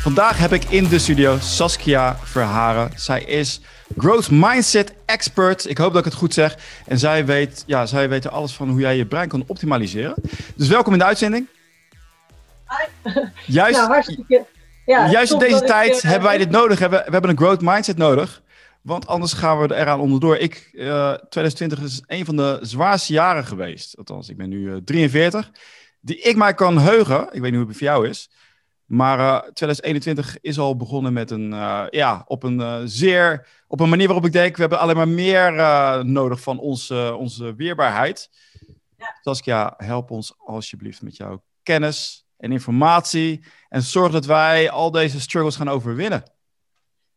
Vandaag heb ik in de studio Saskia Verharen. Zij is growth mindset expert. Ik hoop dat ik het goed zeg. En zij weet, ja, zij weet er alles van hoe jij je brein kan optimaliseren. Dus welkom in de uitzending. Juist, Nou, hartstikke. Ja, juist in deze ik, tijd eh, hebben wij dit nodig. We hebben, we hebben een growth mindset nodig. Want anders gaan we eraan onderdoor. Ik, eh 2020 is een van de zwaarste jaren geweest. Althans, ik ben nu eh, 43. Die ik mij kan heugen. Ik weet niet hoe het voor jou is. Maar eh, 2021 is al begonnen met een, eh, ja, op een eh, zeer, op een manier waarop ik denk, we hebben alleen maar meer eh, nodig van onze, onze weerbaarheid. Ja. Saskia, help ons alsjeblieft met jouw kennis en informatie. En zorg dat wij al deze struggles gaan overwinnen.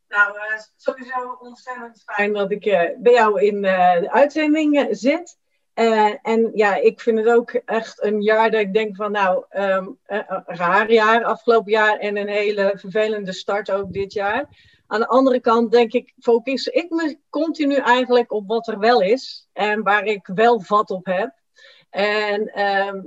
Nou, eh, sowieso ontzettend fijn dat ik eh, bij jou in eh, de uitzending eh, zit. Eh, en ja, ik vind het ook echt een jaar dat ik denk van nou, ehm, eh, een raar jaar afgelopen jaar en een hele vervelende start ook dit jaar. Aan de andere kant denk ik, focus ik me continu eigenlijk op wat er wel is en waar ik wel vat op heb. En, ehm,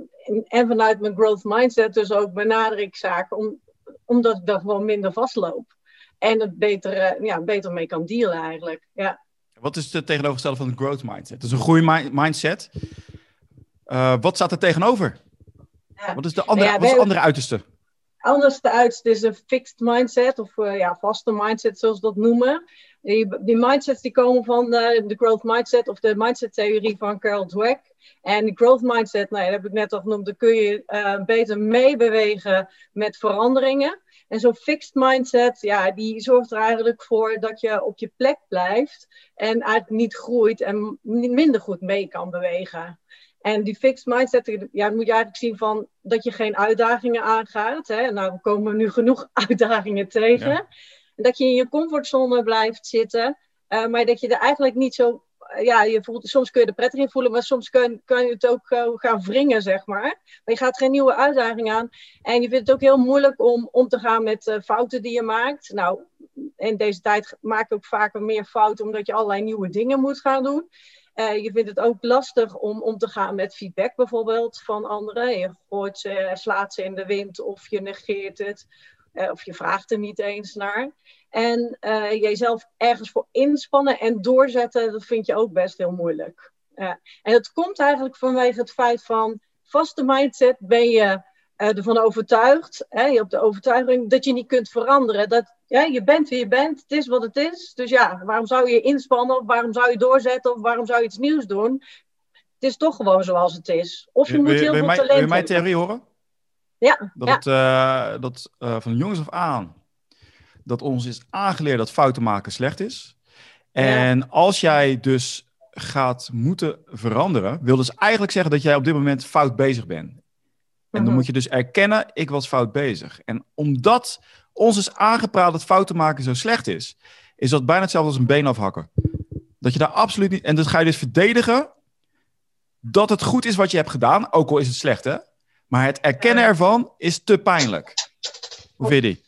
vanuit mijn growth mindset dus ook benader ik zaken om, omdat ik daar gewoon minder vastloop. En het beter, eh, ja, beter mee kan dealen eigenlijk. Ja. Wat is het tegenovergestelde van een growth mindset? Dus een groeimindset. Eh wat staat er tegenover? Ja. Wat is de andere, Ja, wat is andere uiterste? Anders de uiterste is een fixed mindset, of eh, ja, vaste mindset zoals we dat noemen. Die, die mindsets die komen van eh, de growth mindset of de mindset theorie van Carol Dweck. En de growth mindset, nou, dat heb ik net al genoemd, dan kun je beter meebewegen met veranderingen. En zo'n fixed mindset, ja, die zorgt er eigenlijk voor dat je op je plek blijft en eigenlijk niet groeit en minder goed mee kan bewegen. En die fixed mindset, ja, moet je eigenlijk zien van dat je geen uitdagingen aangaat. Hè? Nou, we komen nu genoeg uitdagingen tegen. Ja. En dat je in je comfortzone blijft zitten. eh, maar dat je er eigenlijk niet zo. Eh, Ja, je voelt, soms kun je er prettig in voelen, maar soms kun, kun je het ook gaan wringen, zeg maar. Maar je gaat geen nieuwe uitdaging aan. En je vindt het ook heel moeilijk om om te gaan met eh, fouten die je maakt. Nou, in deze tijd maak je ook vaker meer fouten, omdat je allerlei nieuwe dingen moet gaan doen. Eh, je vindt het ook lastig om om te gaan met feedback bijvoorbeeld van anderen. Je gooit ze, slaat ze in de wind of je negeert het. Of je vraagt er niet eens naar. En eh, jezelf ergens voor inspannen en doorzetten, dat vind je ook best heel moeilijk. En dat komt eigenlijk vanwege het feit van vaste mindset ben je eh, ervan overtuigd. Hè, je hebt de overtuiging dat je niet kunt veranderen. Dat, ja, je bent wie je bent, het is wat het is. Dus ja, waarom zou je inspannen? Of waarom zou je doorzetten? Of waarom zou je iets nieuws doen? Het is toch gewoon zoals het is. Of je Wil, moet heel veel mijn, wil talent je mijn theorie horen? Ja, Dat, het, eh, dat eh, van jongens af aan, dat ons is aangeleerd dat fouten maken slecht is. En als jij dus gaat moeten veranderen, wil dus eigenlijk zeggen dat jij op dit moment fout bezig bent. En dan Mhm. moet je dus erkennen, ik was fout bezig. En omdat ons is aangepraat dat fouten maken zo slecht is, is dat bijna hetzelfde als een been afhakken. Dat je daar absoluut niet... En dan ga je dus verdedigen dat het goed is wat je hebt gedaan, ook al is het slecht, hè? Maar het erkennen Ja. ervan is te pijnlijk. Hoe vind je die?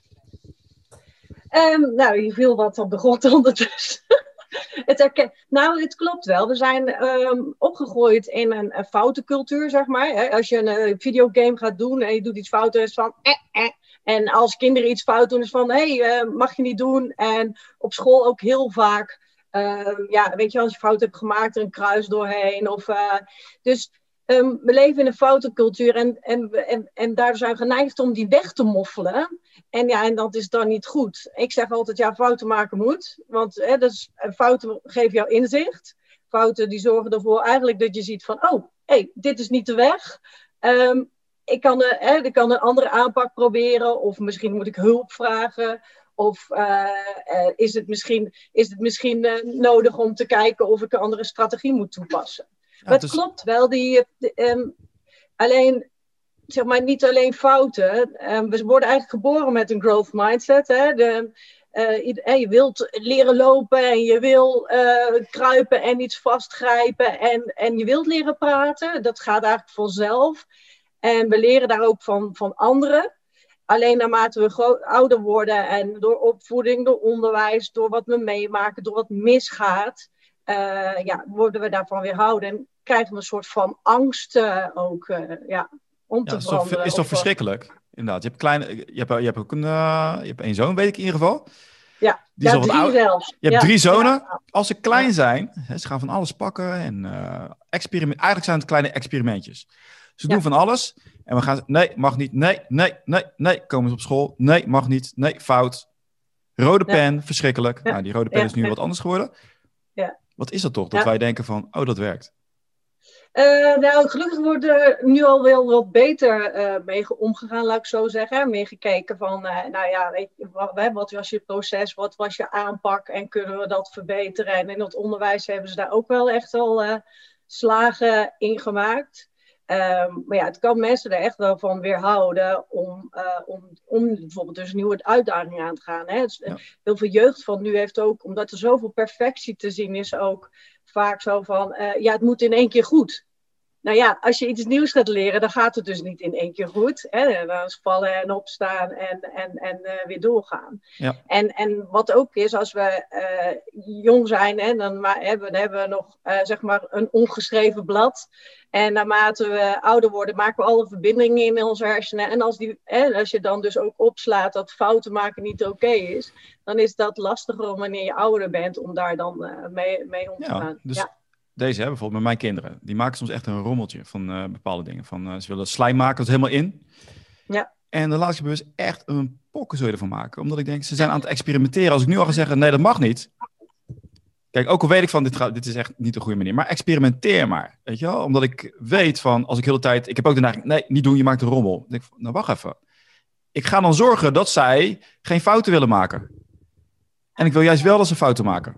Ehm, nou, je viel wat op de grond ondertussen. het herken... Nou, het klopt wel. We zijn ehm, opgegroeid in een, een foute cultuur, zeg maar. Als je een eh, videogame gaat doen en je doet iets fout, is het van... Eh, eh. En als kinderen iets fout doen, is van... Hé, hey, eh, mag je niet doen. En op school ook heel vaak... ehm, ja, weet je, als je fout hebt gemaakt, er een kruis doorheen. Of, eh, dus ehm, we leven in een foute cultuur en, en, en, en daar zijn we geneigd om die weg te moffelen. En ja, en dat is dan niet goed. Ik zeg altijd, ja, fouten maken moet. Want hè, dus, fouten geven jou inzicht. Fouten die zorgen ervoor eigenlijk dat je ziet van, oh, hey, dit is niet de weg. Ehm, ik, kan, eh, hè, ik kan een andere aanpak proberen. Of misschien moet ik hulp vragen. Of eh, eh, is het misschien, is het misschien nodig om te kijken of ik een andere strategie moet toepassen. Maar het dus- klopt wel. Die, ehm, alleen, zeg maar, niet alleen fouten. Ehm, we worden eigenlijk geboren met een growth mindset. Hè? De, eh, je wilt leren lopen en je wil eh, kruipen en iets vastgrijpen en, en je wilt leren praten. Dat gaat eigenlijk vanzelf. En we leren daar ook van, van anderen. Alleen naarmate we ouder worden en door opvoeding, door onderwijs, door wat we meemaken, door wat misgaat, eh, ja, worden we daarvan weerhouden en krijgen we een soort van angst eh, ook, eh, ja, om Ja, te is toch, veranderen. is toch of, eh, verschrikkelijk? inderdaad. Je hebt, kleine, je hebt, je hebt ook een, je hebt één zoon, weet ik in ieder geval. Ja, die is ja, drie zelfs. Je hebt drie zonen. Als ze klein zijn, hè, ze gaan van alles pakken en experiment. Eigenlijk zijn het kleine experimentjes. Ze doen van alles en we gaan. Nee, mag niet. Nee, nee, nee, nee. Komen ze op school? Nee, mag niet. Nee, fout. Rode pen, verschrikkelijk. Nou, die rode pen is nu wat anders geworden. Wat is dat toch? Dat wij denken van, oh, dat werkt. Uh, nou, gelukkig wordt er nu al wel wat beter uh, mee omgegaan, laat ik zo zeggen. Meer gekeken van, uh, nou ja, weet je, wat, wat, was je proces, wat was je aanpak en kunnen we dat verbeteren? En in het onderwijs hebben ze daar ook wel echt al slagen in gemaakt. Um, maar ja, het kan mensen er echt wel van weerhouden om, om, om bijvoorbeeld dus nieuwe uitdagingen aan te gaan. Hè. Heel veel jeugd van nu heeft ook, omdat er zoveel perfectie te zien is, ook vaak zo van, ja, het moet in één keer goed. Nou ja, als je iets nieuws gaat leren, dan gaat het dus niet in één keer goed. Hè? Dan is vallen en opstaan en, en, en uh, weer doorgaan. Ja. En, en wat ook is, als we uh, jong zijn, hè, dan hebben, dan hebben we nog uh, zeg maar een ongeschreven blad. En naarmate we ouder worden, maken we alle verbindingen in onze hersenen. En als, die, hè, als je dan dus ook opslaat dat fouten maken niet oké okay is, dan is dat lastiger wanneer je ouder bent om daar dan mee, mee om te ja, gaan. Dus ja deze, hè, bijvoorbeeld met mijn kinderen, die maken soms echt een rommeltje van uh, bepaalde dingen. Van, uh, ze willen slijm maken, dat is helemaal in. Ja. En dan laat ik ze bewust echt een pokkenzooi ervan maken. Omdat ik denk, ze zijn aan het experimenteren. Als ik nu al ga zeggen, nee, dat mag niet. Kijk, ook al weet ik van, dit, gaat, dit is echt niet de goede manier. Maar experimenteer maar, weet je wel? Omdat ik weet van, als ik heel de tijd... Ik heb ook de neiging, nee, niet doen, je maakt een rommel. Dan denk ik, nou, wacht even. Ik ga dan zorgen dat zij geen fouten willen maken. En ik wil juist wel dat ze fouten maken.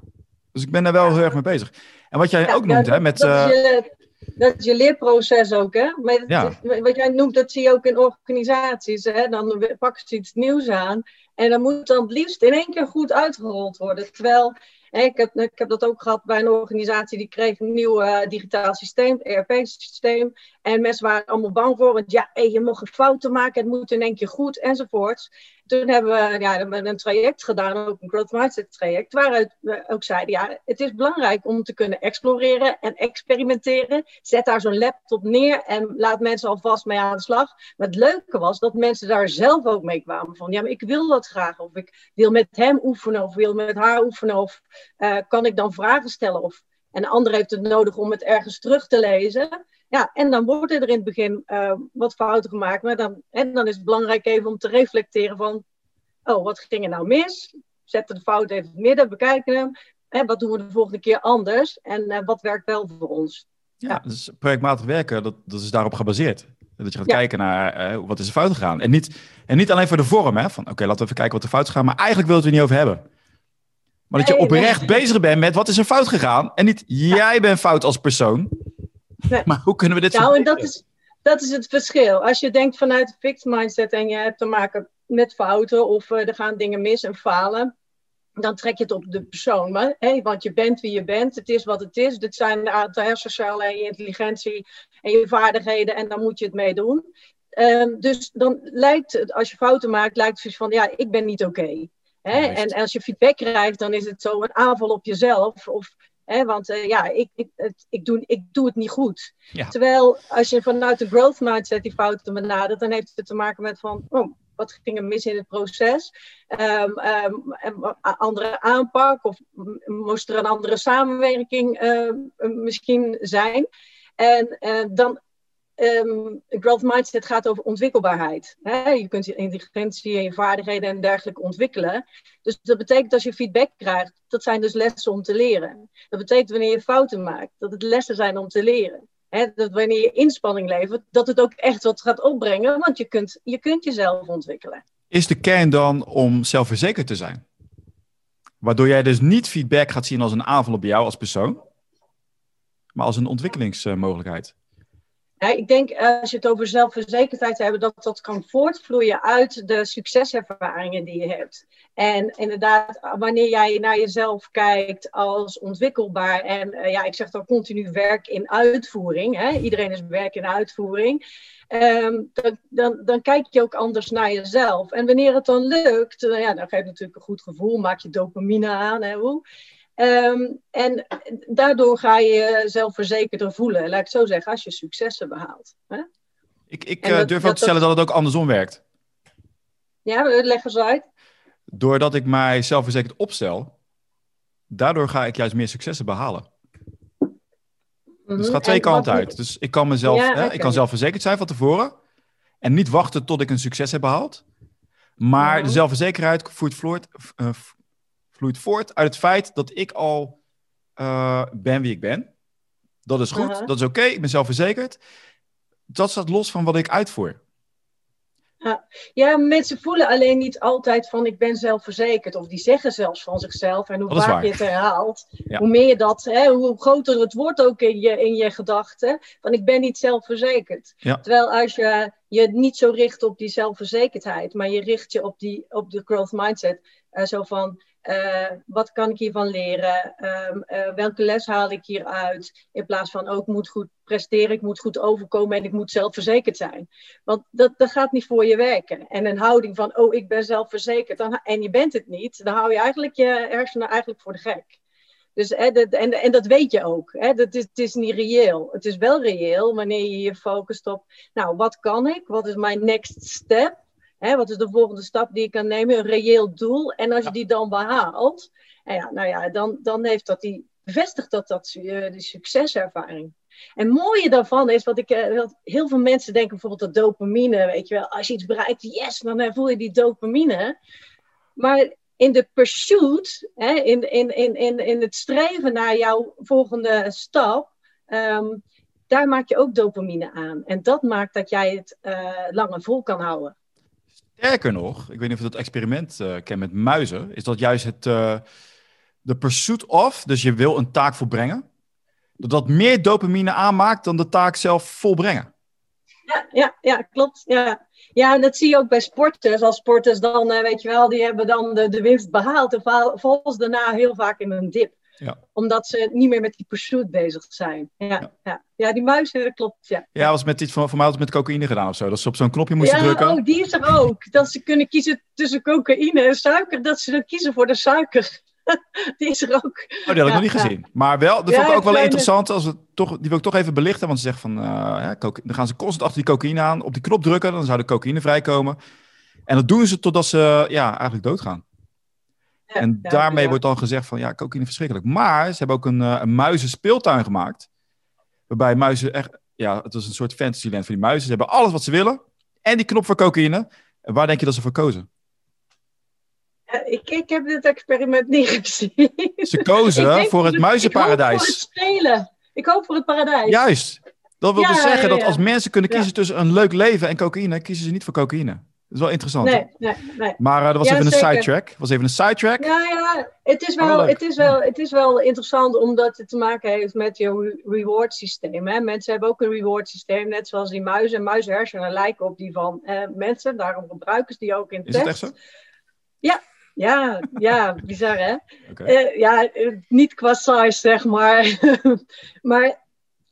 Dus ik ben daar wel heel erg mee bezig. En wat jij ook noemt, hè, met... Dat is, je, eh, dat is je leerproces ook, hè? Maar ja. Wat jij noemt, dat zie je ook in organisaties, hè? Dan pakken ze iets nieuws aan en dan moet dan het liefst in één keer goed uitgerold worden. Terwijl ik heb, ik heb dat ook gehad bij een organisatie die kreeg een nieuw uh, digitaal systeem, ERP-systeem. En mensen waren allemaal bang voor, want ja, hey, je mag fouten maken, het moet in één keer goed enzovoorts. Toen hebben we ja, een traject gedaan, ook een growth mindset traject, waaruit we ook zeiden, ja, het is belangrijk om te kunnen exploreren en experimenteren. Zet daar zo'n laptop neer en laat mensen alvast mee aan de slag. Maar het leuke was dat mensen daar zelf ook mee kwamen van, ja, maar ik wil dat graag, of ik wil met hem oefenen, of wil met haar oefenen, of uh, kan ik dan vragen stellen? Of, en de ander heeft het nodig om het ergens terug te lezen. Ja, en dan worden er in het begin uh, wat fouten gemaakt. Maar dan, en dan is het belangrijk even om te reflecteren van... Oh, wat ging er nou mis? Zetten de fout even in het midden, bekijken hem. En wat doen we de volgende keer anders? En uh, wat werkt wel voor ons? Ja, ja, dus projectmatig werken, dat, dat is daarop gebaseerd. Dat je gaat kijken naar uh, wat is er fout gegaan. En niet, en niet alleen voor de vorm, hè, van oké, laten we even kijken wat er fout is gegaan. Maar eigenlijk wil het er niet over hebben. Maar dat je oprecht bezig bent met wat is er fout gegaan. En niet jij bent fout als persoon. Nee. Maar hoe kunnen we dit Nou, en dat is, dat is het verschil. Als je denkt vanuit de fixed mindset en je hebt te maken met fouten of uh, er gaan dingen mis en falen. Dan trek je het op de persoon. Maar, hey, want je bent wie je bent. Het is wat het is. Dit zijn de aantal hersencellen en je intelligentie en je vaardigheden. En dan moet je het mee doen. Um, dus dan lijkt het, als je fouten maakt, lijkt het van ja, ik ben niet oké. En, als je feedback krijgt, dan is het zo een aanval op jezelf. Of, want uh, ja, ik, ik, het, ik, doe, ik doe het niet goed. Ja. Terwijl als je vanuit de growth mindset die fouten benadert, dan heeft het te maken met van, oh, wat ging er mis in het proces? Um, um, andere aanpak of moest er een andere samenwerking uh, misschien zijn? En uh, dan um, growth mindset gaat over ontwikkelbaarheid. Hè? Je kunt je intelligentie en je vaardigheden en dergelijke ontwikkelen. Dus dat betekent als je feedback krijgt, dat zijn dus lessen om te leren. Dat betekent wanneer je fouten maakt, dat het lessen zijn om te leren. Hè? Dat wanneer je inspanning levert, dat het ook echt wat gaat opbrengen, want je kunt, je kunt jezelf ontwikkelen. Is de kern dan om zelfverzekerd te zijn? Waardoor jij dus niet feedback gaat zien als een aanval op jou als persoon, maar als een ontwikkelingsmogelijkheid. Ik denk als je het over zelfverzekerdheid hebt, dat dat kan voortvloeien uit de succeservaringen die je hebt. En inderdaad, wanneer jij naar jezelf kijkt als ontwikkelbaar en uh, ja, ik zeg dan continu werk in uitvoering, hè? iedereen is werk in uitvoering, um, dan, dan, dan, kijk je ook anders naar jezelf. En wanneer het dan lukt, uh, ja, dan natuurlijk een goed gevoel, maak je dopamine aan. Hè? Hoe? Um, en daardoor ga je jezelf verzekerder voelen, laat ik zo zeggen, als je successen behaalt. Hè? Ik, ik uh, durf ook te stellen dat het ook andersom werkt. Ja, leg eens uit. Doordat ik mij zelfverzekerd opstel, daardoor ga ik juist meer successen behalen. Dus het gaat twee. En kanten uit. Dus ik kan mezelf, Ja, hè, ik kan zelfverzekerd zijn van tevoren. En niet wachten tot ik een succes heb behaald. Maar Mhm. de zelfverzekerheid vloeit voort, eh, vloeit voort uit het feit dat ik al eh, ben wie ik ben. Dat is goed, Mhm. dat is oké, ik ben zelfverzekerd. Dat staat los van wat ik uitvoer. Ja, mensen voelen alleen niet altijd van ik ben zelfverzekerd. Of die zeggen zelfs van zichzelf. En hoe vaak waar. je het herhaalt, Ja. hoe meer je dat, hè, hoe groter het wordt ook in je, in je gedachten. Van ik ben niet zelfverzekerd. Ja. Terwijl als je je niet zo richt op die zelfverzekerdheid, maar je richt je op, die, op de growth mindset. eh, zo van, eh, wat kan ik hiervan leren? Ehm, eh, welke les haal ik hieruit? In plaats van, ook ik moet goed presteren, ik moet goed overkomen en ik moet zelfverzekerd zijn. Want dat, dat gaat niet voor je werken. En een houding van, oh, ik ben zelfverzekerd dan, en je bent het niet, dan hou je eigenlijk je hersenen eigenlijk voor de gek. Dus, hè, dat, en, en dat weet je ook. Hè, dat is, het is niet reëel. Het is wel reëel wanneer je je focust op, nou, wat kan ik? Wat is mijn next step? Hè, wat is de volgende stap die ik kan nemen? Een reëel doel. En als je die dan behaalt, en ja, nou ja, dan, dan heeft dat die, bevestigt dat, dat eh, die succeservaring. En het mooie daarvan is, wat ik, eh, wat heel veel mensen denken bijvoorbeeld dat dopamine, weet je wel, als je iets bereikt, yes, dan eh, voel je die dopamine. Maar in de pursuit, hè, in, in, in, in, in het streven naar jouw volgende stap, ehm, daar maak je ook dopamine aan. En dat maakt dat jij het eh, langer vol kan houden. Sterker nog, ik weet niet of je dat experiment eh kent met muizen, is dat juist het eh, de pursuit of, dus je wil een taak volbrengen, dat dat meer dopamine aanmaakt dan de taak zelf volbrengen. Ja, ja, ja klopt. Ja. ja, en dat zie je ook bij sporters. Als sporters dan, eh, weet je wel, die hebben dan de, de winst behaald. En ze daarna heel vaak in een dip. Ja. Omdat ze niet meer met die pursuit bezig zijn. Ja, Ja. ja. ja. die muizen, dat klopt. Ja, Ja, was met iets van, voor mij was het met cocaïne gedaan of zo. Dat ze op zo'n knopje moesten ja drukken. oh, die is er ook. Dat ze kunnen kiezen tussen cocaïne en suiker. Dat ze dan kiezen voor de suiker. die is er ook. Oh, die had ik Ja, nog niet ja. gezien. Maar wel, dat Ja, vond ik ook wel interessant. Als we toch, die wil ik toch even belichten. Want ze zegt van, ja, coca- dan gaan ze constant achter die cocaïne aan. Op die knop drukken, dan zou de cocaïne vrijkomen. En dat doen ze totdat ze ja, eigenlijk doodgaan. En ja, daarmee ja. wordt dan gezegd van, ja, cocaïne verschrikkelijk. Maar ze hebben ook een, eh, een muizenspeeltuin gemaakt. Waarbij muizen echt, ja, het was een soort fantasyland voor die muizen. Ze hebben alles wat ze willen. En die knop voor cocaïne. En waar denk je dat ze voor kozen? Ja, ik, ik heb dit experiment niet gezien. Ze kozen voor het Ik hoop voor het muizenparadijs. spelen. Ik hoop voor het paradijs. Juist. Dat wil Ja, dus zeggen dat als mensen kunnen kiezen tussen een leuk leven en cocaïne, kiezen ze niet voor cocaïne. Dat is wel interessant. Nee, nee, nee. Maar eh, dat was Ja, even een zeker. sidetrack. Was even een sidetrack. Ja, ja, het is, wel, het, is wel, het is wel interessant omdat het te maken heeft met je re- reward systeem. Hè? Mensen hebben ook een reward systeem, net zoals die muizen. En muizenhersenen lijken op die van eh, mensen, daarom gebruiken ze die ook in Is het test. echt zo? Ja, ja, bizar hè? Eh, ja, eh, niet qua size, zeg maar. maar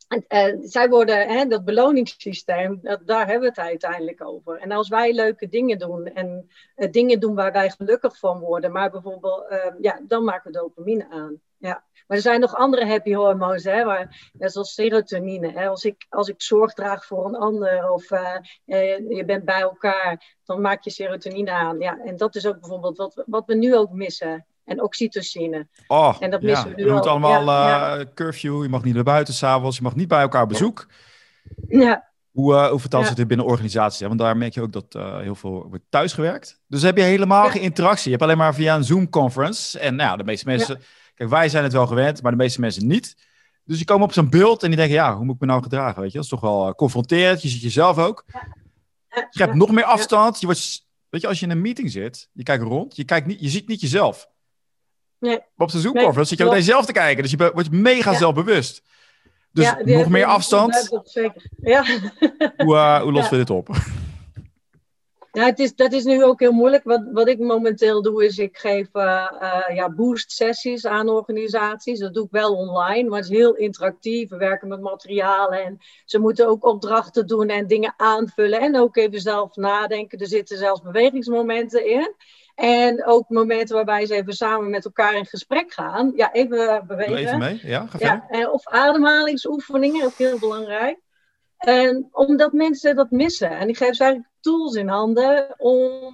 eh, zij worden, hè, dat beloningssysteem, daar hebben we het uiteindelijk over. En als wij leuke dingen doen en eh, dingen doen waar wij gelukkig van worden, maar bijvoorbeeld, eh, ja, dan maken we dopamine aan. Ja. Maar er zijn nog andere happy hormones, hè, zoals serotonine. Hè. Als, ik, als ik zorg draag voor een ander of je bent bij elkaar, dan maak je serotonine aan. Ja, en dat is ook bijvoorbeeld wat, wat we nu ook missen. En oxytocine. Oh, En dat ja. missen we nu Je moet al. allemaal Ja, eh, curfew, je mag niet naar buiten s'avonds, je mag niet bij elkaar op bezoek. Ja, Hoe, eh hoe vertaalt dit binnen organisaties? Hè? Want daar merk je ook dat eh, heel veel wordt thuisgewerkt. Dus heb je helemaal geen interactie. Je hebt alleen maar via een Zoom-conference. En nou, ja, de meeste mensen... Kijk, wij zijn het wel gewend, maar de meeste mensen niet. Dus die komen op zo'n beeld en die denken... Ja, hoe moet ik me nou gedragen? Weet je? Dat is toch wel confronterend. Je ziet jezelf ook. Je hebt nog meer afstand. Je wordt, weet je, als je in een meeting zit, je kijkt rond, je, kijkt niet, je ziet niet jezelf. Nee. Op Nee, zit je ook naar jezelf te kijken. Dus je wordt mega Ja. zelfbewust. Dus Ja, nog meer afstand. dat zeker. Ja. Hoe, eh, hoe lossen we dit op? Ja, het is, dat is nu ook heel moeilijk. Wat, wat ik momenteel doe, is ik geef eh, eh, ja, boost sessies aan organisaties. Dat doe ik wel online, maar het is heel interactief. We werken met materialen en ze moeten ook opdrachten doen en dingen aanvullen. En ook even zelf nadenken. Er zitten zelfs bewegingsmomenten in. En ook momenten waarbij ze even samen met elkaar in gesprek gaan. Ja, even bewegen. Doe even mee. Ja, ga. Ja, eh, of ademhalingsoefeningen, ook heel belangrijk. En omdat mensen dat missen. En ik geef ze eigenlijk tools in handen om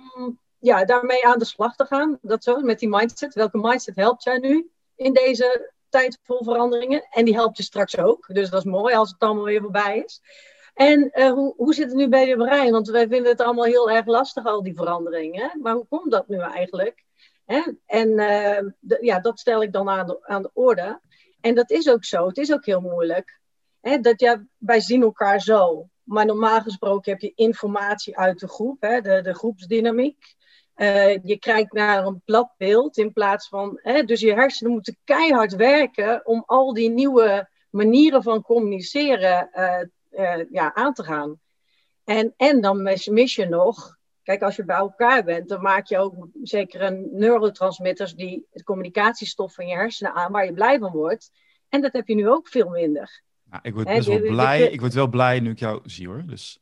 ja, daarmee aan de slag te gaan. Dat zo, met die mindset. Welke mindset helpt jij nu in deze tijd vol veranderingen? En die helpt je straks ook. Dus dat is mooi als het allemaal weer voorbij is. En uh, hoe, hoe zit het nu bij je brein? Want wij vinden het allemaal heel erg lastig, al die veranderingen. Maar hoe komt dat nu eigenlijk? Hè? En de, ja, dat stel ik dan aan de, aan de orde. En dat is ook zo. Het is ook heel moeilijk. Hè? Dat ja, wij zien elkaar zo. Maar normaal gesproken heb je informatie uit de groep, hè? De, de groepsdynamiek. Uh, je kijkt naar een plat beeld in plaats van. Hè, dus je hersenen moeten keihard werken om al die nieuwe manieren van communiceren uh, uh, ja, aan te gaan. En, en dan mis je nog. Kijk, als je bij elkaar bent, dan maak je ook zeker een neurotransmitters die het communicatiestof van je hersenen aan, waar je blij van wordt. En dat heb je nu ook veel minder. Nou, ik word best wel blij. Ik word wel blij nu ik jou zie hoor. Dus...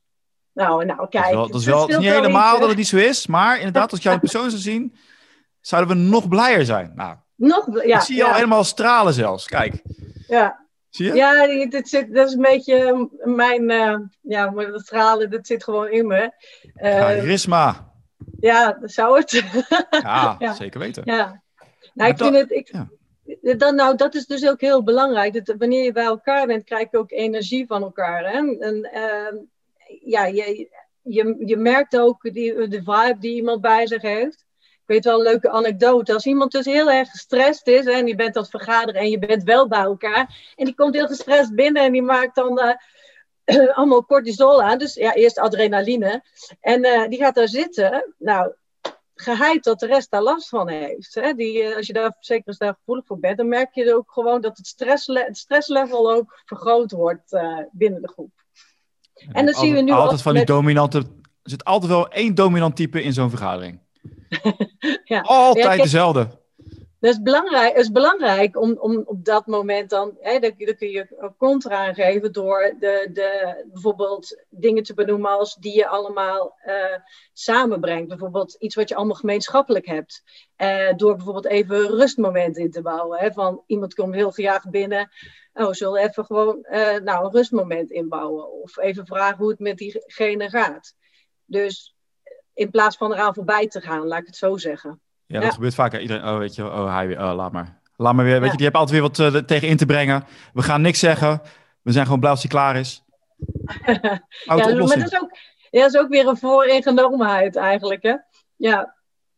Nou, nou, kijk. Dat is, wel, dat is, wel, het is niet helemaal dat het niet zo is, maar inderdaad, als ik jou in persoon zou zien, zouden we nog blijer zijn. Nou, nog, ja, ik zie je ja. al helemaal stralen zelfs. Kijk. Ja. Zie je? Ja, dit zit, dat is een beetje mijn, uh, ja, dat stralen, dat zit gewoon in me. Uh, Charisma. Ja, dat zou het. ja, ja, zeker weten. Ja. Nou, ik vind het, ik, ja. dan, nou, dat is dus ook heel belangrijk. Dat wanneer je bij elkaar bent, krijg je ook energie van elkaar. Hè? En, uh, ja, je, je, je merkt ook die, de vibe die iemand bij zich heeft. Ik weet wel een leuke anekdote. Als iemand dus heel erg gestrest is hè, en je bent het vergaderen en je bent wel bij elkaar. En die komt heel gestrest binnen en die maakt dan uh, allemaal cortisol aan. Dus ja, eerst adrenaline. En uh, die gaat daar zitten. Nou, geheid dat de rest daar last van heeft. Hè? Die, uh, als je daar zeker als daar gevoelig voor bent, dan merk je ook gewoon dat het, stress het stresslevel ook vergroot wordt binnen de groep. En, en dat zien we nu altijd van die met... dominante. Er zit altijd wel één dominant type in zo'n vergadering. ja. Altijd ja, kijk, dezelfde. Dat is belangrijk, is belangrijk om, om op dat moment dan, hè, dan, dan kun je contra aangeven door de, de, bijvoorbeeld dingen te benoemen als die je allemaal uh, samenbrengt. Bijvoorbeeld iets wat je allemaal gemeenschappelijk hebt. Uh, door bijvoorbeeld even een rustmoment in te bouwen. Hè, van iemand komt heel gejaagd binnen. Oh, zullen we even gewoon uh, nou, een rustmoment inbouwen? Of even vragen hoe het met diegene gaat. Dus in plaats van eraan voorbij te gaan, laat ik het zo zeggen. Ja, dat ja. gebeurt vaak. Iedereen, oh, weet je, oh, hij weer, oh, laat maar. Laat maar weer, weet ja. je, die hebt altijd weer wat uh, tegen in te brengen. We gaan niks zeggen. We zijn gewoon blij als hij klaar is. ja, maar dat is, ook, ja, dat is ook weer een vooringenomenheid eigenlijk, hè? Ja.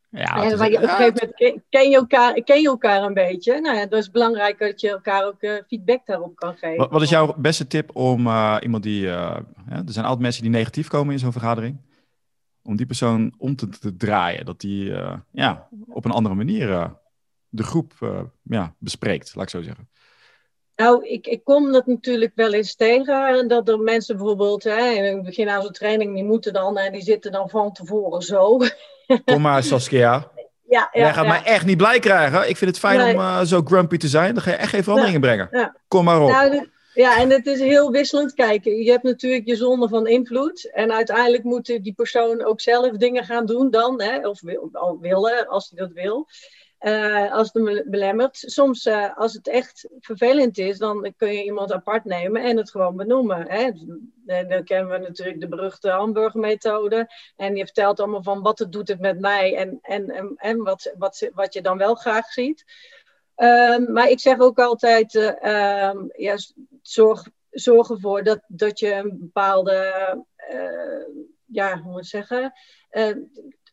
Ja, en, maar je, op een gegeven moment ken, ken, je elkaar, ken je elkaar een beetje. Nou ja, dat is belangrijk dat je elkaar ook uh, feedback daarop kan geven. Wat, wat is jouw beste tip om uh, iemand die... Uh, er zijn altijd mensen die negatief komen in zo'n vergadering. Om die persoon om te, te draaien. Dat die ja, op een andere manier de groep ja, bespreekt, laat ik zo zeggen. Nou, ik, ik kom dat natuurlijk wel eens tegen. Dat er mensen bijvoorbeeld hè, in het begin aan zo'n training, die moeten dan en die zitten dan van tevoren zo. Kom maar, Saskia. Ja, ja, Jij gaat ja. mij echt niet blij krijgen. Ik vind het fijn Nee. om uh, zo grumpy te zijn. Dan ga je echt geen veranderingen brengen. Kom maar op. Nou, ja, en het is heel wisselend kijken. Je hebt natuurlijk je zone van invloed. En uiteindelijk moet die persoon ook zelf dingen gaan doen dan. Hè, of willen, als hij dat wil. Eh, als het belemmert. Soms, eh, als het echt vervelend is, dan kun je iemand apart nemen en het gewoon benoemen. Hè. En dan kennen we natuurlijk de beruchte hamburgermethode. En je vertelt allemaal van wat het doet het met mij en, en, en, en wat, wat, wat je dan wel graag ziet. Ehm, maar ik zeg ook altijd, eh, ehm, ja, zorg, zorg ervoor dat, dat je een bepaalde, eh, ja, hoe moet ik zeggen, eh,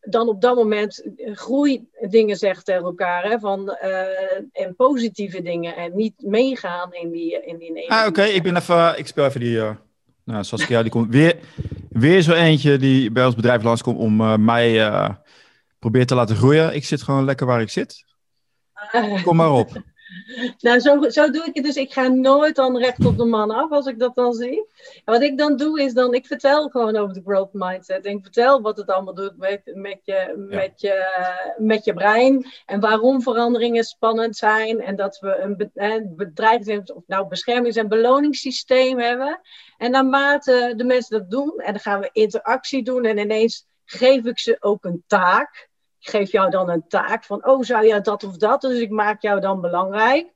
dan op dat moment groeidingen zegt tegen elkaar. Hè, van, eh, en positieve dingen en niet meegaan in die, in die. Ah, oké. Ik ben even... Ik speel even die... eh nou, Saskia, die komt weer... Weer zo eentje die bij ons bedrijf langskomt om mij probeert te laten groeien. Ik zit gewoon lekker waar ik zit. Kom maar op. Nou, zo, zo doe ik het dus. Ik ga nooit dan recht op de man af als ik dat dan zie. En wat ik dan doe is dan, ik vertel gewoon over de growth mindset. En ik vertel wat het allemaal doet met, met, je, met, je, met je brein. En waarom veranderingen spannend zijn. En dat we een bedreigings- of nou beschermings- en beloningssysteem hebben. En naarmate de mensen dat doen, en dan gaan we interactie doen. En ineens geef ik ze ook een taak ik geef jou dan een taak van, oh, zou jij dat of dat? Dus ik maak jou dan belangrijk.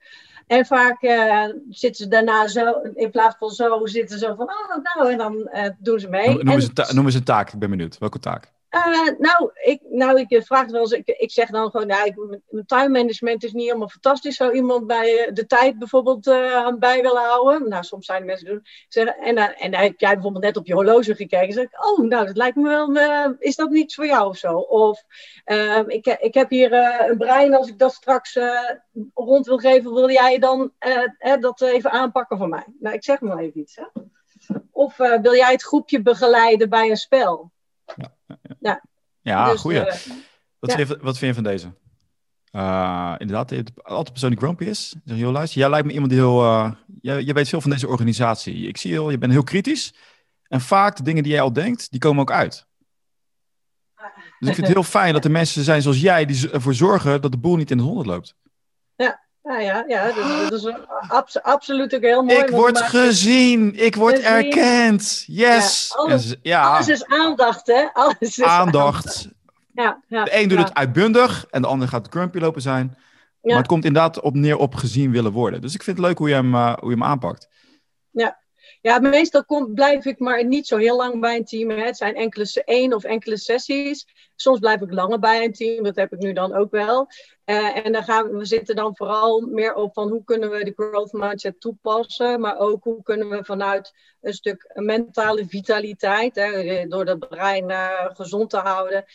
En vaak eh, zitten ze daarna zo, in plaats van zo, zitten ze zo van, oh, nou, en dan eh, doen ze mee. Noem, noem, eens een noem eens een taak. Ik ben benieuwd. Welke taak? Uh, nou, ik, nou, ik vraag het wel eens. Ik, ik zeg dan gewoon, nou, ik, mijn time management is niet helemaal fantastisch. Zou iemand bij uh, de tijd bijvoorbeeld uh, bij willen houden? Nou, soms zijn de mensen doen. Zeggen, en en dan heb jij bijvoorbeeld net op je horloge gekeken. Zeg ik, oh, nou, dat lijkt me wel. is dat niets voor jou of zo? Of ehm, ik, ik heb hier een brein. Als ik dat straks rond wil geven, wil jij dan dat even aanpakken voor mij? Nou, ik zeg maar even iets. Hè? Of wil jij het groepje begeleiden bij een spel? Ja, ja. ja dus, goeie. Uh, wat, Vind je, wat vind je van deze? Uh, inderdaad, altijd persoon die grumpy is. Zeg, joh, luister, jij lijkt me iemand die heel... Uh, jij, jij, weet veel van deze organisatie. Ik zie heel, je bent heel kritisch. En vaak de dingen die jij al denkt, die komen ook uit. Dus ik vind het heel fijn dat er mensen zijn zoals jij... die ervoor zorgen dat de boel niet in de honderd loopt. Ja, ja, ja, ja dat, is abs absoluut ook heel mooi. Ik word gezien, ik word erkend. Yes. Ja, alles, ja. alles, is aandacht, hè? Alles is aandacht. Ja, ja, de een doet het uitbundig en de ander gaat grumpy lopen zijn. Maar het komt inderdaad op neer op gezien willen worden. Dus ik vind het leuk hoe je hem, uh, hoe je hem aanpakt. Ja, ja, meestal kom, blijf ik maar niet zo heel lang bij een team. Hè. Het zijn enkele één of enkele sessies. Soms blijf ik langer bij een team. Dat heb ik nu dan ook wel. Uh, en dan gaan we, zitten dan vooral meer op van hoe kunnen we de growth mindset toepassen. Maar ook hoe kunnen we vanuit een stuk mentale vitaliteit, hè, door het brein uh, gezond te houden,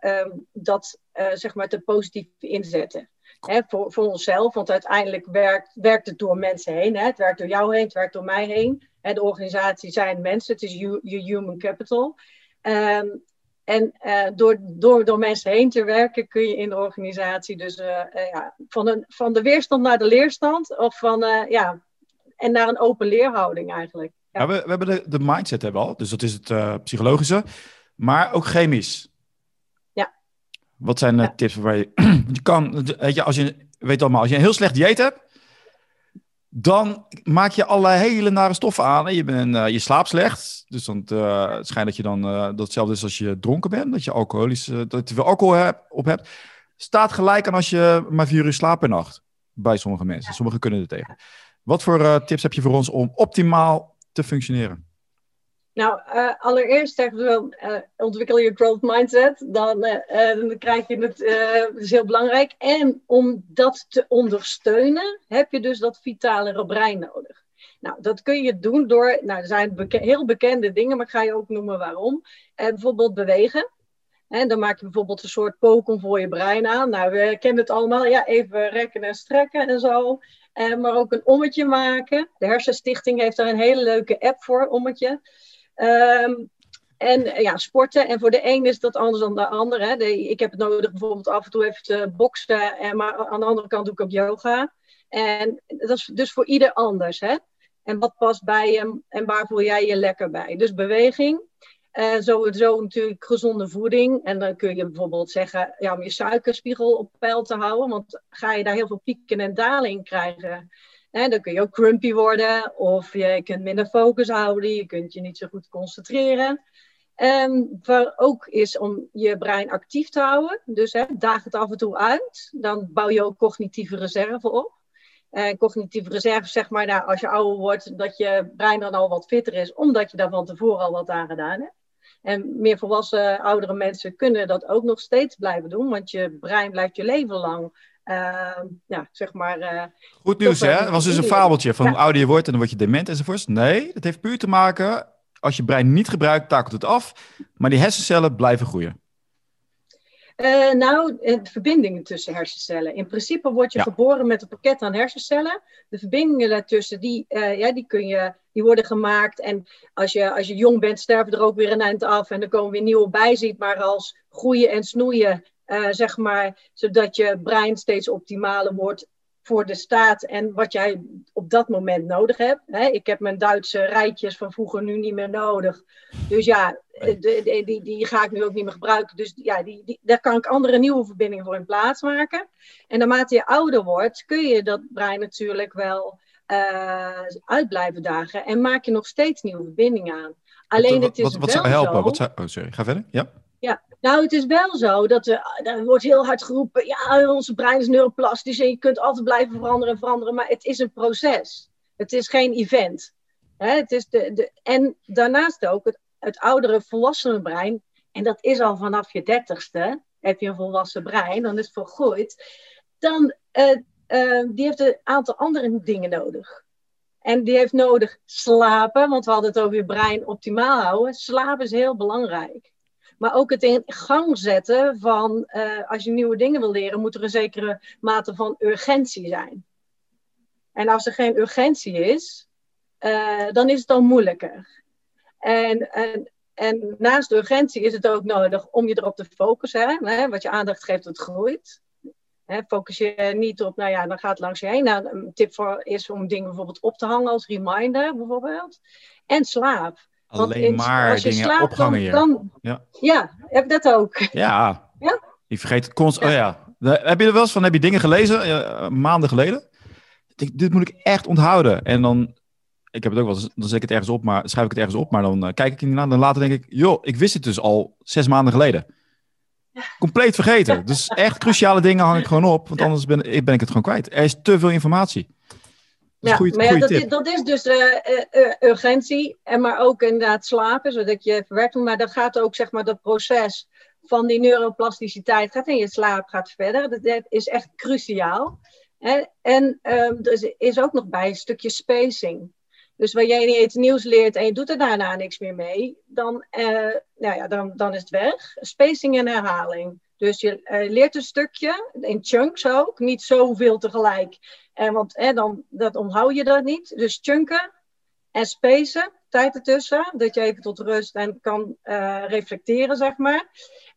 um, dat zeg maar te positief inzetten. Voor, voor onszelf. Want uiteindelijk werkt, werkt het door mensen heen. Hè. Het werkt door jou heen, het werkt door mij heen. De organisatie zijn mensen, het is je human capital. Um, en uh, door, door, door mensen heen te werken kun je in de organisatie dus uh, uh, ja, van, een, van de weerstand naar de leerstand. Of van, ja, en naar een open leerhouding eigenlijk. Ja. we, we hebben de, de mindset hebben al, dus dat is het psychologische. Maar ook chemisch. Wat zijn de ja. tips waar je... je kan, weet je, als je, weet allemaal, als je een heel slecht dieet hebt, dan maak je allerlei hele nare stoffen aan. En je, bent, uh, je slaapt slecht. Dus dan, uh, het schijnt dat je dan uh, dat hetzelfde is als je dronken bent. Dat je alcoholisch, dat je veel alcohol heb, op hebt. Staat gelijk aan als je maar vier uur slaapt per nacht. Bij sommige mensen. Sommigen kunnen er tegen. Wat voor tips heb je voor ons om optimaal te functioneren? Nou, uh, allereerst zeggen we uh, ontwikkel je growth mindset. Dan, uh, dan krijg je het, dat is heel belangrijk. En om dat te ondersteunen, heb je dus dat vitalere brein nodig. Nou, dat kun je doen door, nou, er zijn heel bekende dingen, maar ik ga je ook noemen waarom. bijvoorbeeld bewegen. En dan maak je bijvoorbeeld een soort pokom voor je brein aan. Nou, we kennen het allemaal. Ja, even rekken en strekken en zo. maar ook een ommetje maken. De Hersenstichting heeft daar een hele leuke app voor, ommetje. Um, en ja, sporten. En voor de een is dat anders dan de ander. Hè. ik heb het nodig bijvoorbeeld af en toe even te boksen. En, maar aan de andere kant doe ik ook yoga. En dat is dus voor ieder anders. Hè. En wat past bij je en waar voel jij je lekker bij? Dus beweging. Uh, sowieso natuurlijk gezonde voeding. En dan kun je bijvoorbeeld zeggen, ja, om je suikerspiegel op peil te houden. Want ga je daar heel veel pieken en dalen krijgen, dan kun je ook grumpy worden of je kunt minder focus houden, je kunt je niet zo goed concentreren. En waar ook is om je brein actief te houden. Dus hè, daag het af en toe uit. Dan bouw je ook cognitieve reserve op. En cognitieve reserve, zeg maar, nou, als je ouder wordt, dat je brein dan al wat fitter is, omdat je daar van tevoren al wat aan gedaan hebt. En meer volwassen oudere mensen kunnen dat ook nog steeds blijven doen, want je brein blijft je leven lang uh, ja, zeg maar... Uh, Goed nieuws, hè? Het was dus een fabeltje van hoe ouder je wordt en dan word je dement enzovoorts. Nee, dat heeft puur te maken, als je brein niet gebruikt, takelt het af. Maar die hersencellen blijven groeien. Uh, nou, de verbindingen tussen hersencellen. In principe word je geboren met een pakket aan hersencellen. De verbindingen daartussen, die, uh, ja, die, kun je, die worden gemaakt. En als je, als je jong bent, sterven er ook weer een eind af. En er komen weer nieuwe bij. Ziet maar als groeien en snoeien uh, zeg maar, zodat je brein steeds optimaler wordt voor de staat en wat jij op dat moment nodig hebt. Hè? Ik heb mijn Duitse rijtjes van vroeger nu niet meer nodig. Dus ja, de, die, die ga ik nu ook niet meer gebruiken. Dus ja, die, die, daar kan ik andere nieuwe verbindingen voor in plaats maken. En naarmate je ouder wordt, kun je dat brein natuurlijk wel uh, uit blijven dagen. En maak je nog steeds nieuwe verbindingen aan. Alleen wat, het is wat, wat zou helpen? Wat zou, oh, sorry, ga verder. Ja. Ja, nou, het is wel zo dat er, er wordt heel hard geroepen, ja, onze brein is neuroplastisch en je kunt altijd blijven veranderen en veranderen, maar het is een proces. Het is geen event. het is de, de, en daarnaast ook het, het oudere volwassene brein en dat is al vanaf je dertigste, heb je een volwassen brein, dan is het volgroeid, dan uh, uh, die heeft een aantal andere dingen nodig. En die heeft nodig slapen, want we hadden het over je brein optimaal houden. Slapen is heel belangrijk. Maar ook het in gang zetten van, uh, als je nieuwe dingen wil leren, moet er een zekere mate van urgentie zijn. En als er geen urgentie is, uh, dan is het dan moeilijker. En, en, en naast urgentie is het ook nodig om je erop te focussen. Hè? Wat je aandacht geeft, het groeit. Hè, focus je niet op, nou ja, dan gaat het langs je heen. Nou, een tip voor is om dingen bijvoorbeeld op te hangen als reminder, bijvoorbeeld. En slaap. Alleen in, maar als je dingen slaapt, ophangen. Dan, ja. ja, heb ik dat ook. Ja, ja? je vergeet het constant. Ja. Oh ja, heb je er wel eens van, heb je dingen gelezen, uh, maanden geleden? Dit moet ik echt onthouden. En dan, ik heb het ook wel eens, dan zet ik het ergens op, maar schrijf ik het ergens op, maar dan uh, kijk ik er niet aan. Dan later denk ik, joh, ik wist het dus al zes maanden geleden. Compleet vergeten. Dus echt cruciale dingen hang ik gewoon op, want anders ben, ben ik het gewoon kwijt. Er is te veel informatie. Ja, goeie, maar ja, dat, is, dat, is, dus uh, uh, urgentie, en maar ook inderdaad slapen, zodat je verwerkt Maar dat gaat ook, zeg maar, dat proces van die neuroplasticiteit gaat in je slaap gaat verder. Dat, is echt cruciaal. Hè? En um, er is ook nog bij een stukje spacing. Dus waar jij niet iets nieuws leert en je doet er daarna niks meer mee, dan, uh, nou ja, dan, dan is het weg. Spacing en herhaling. Dus je leert een stukje, in chunks ook, niet zoveel tegelijk. En want hè, dan dat onthoud je dat niet. Dus chunken en spacen, tijd ertussen, dat je even tot rust en kan uh, reflecteren, zeg maar.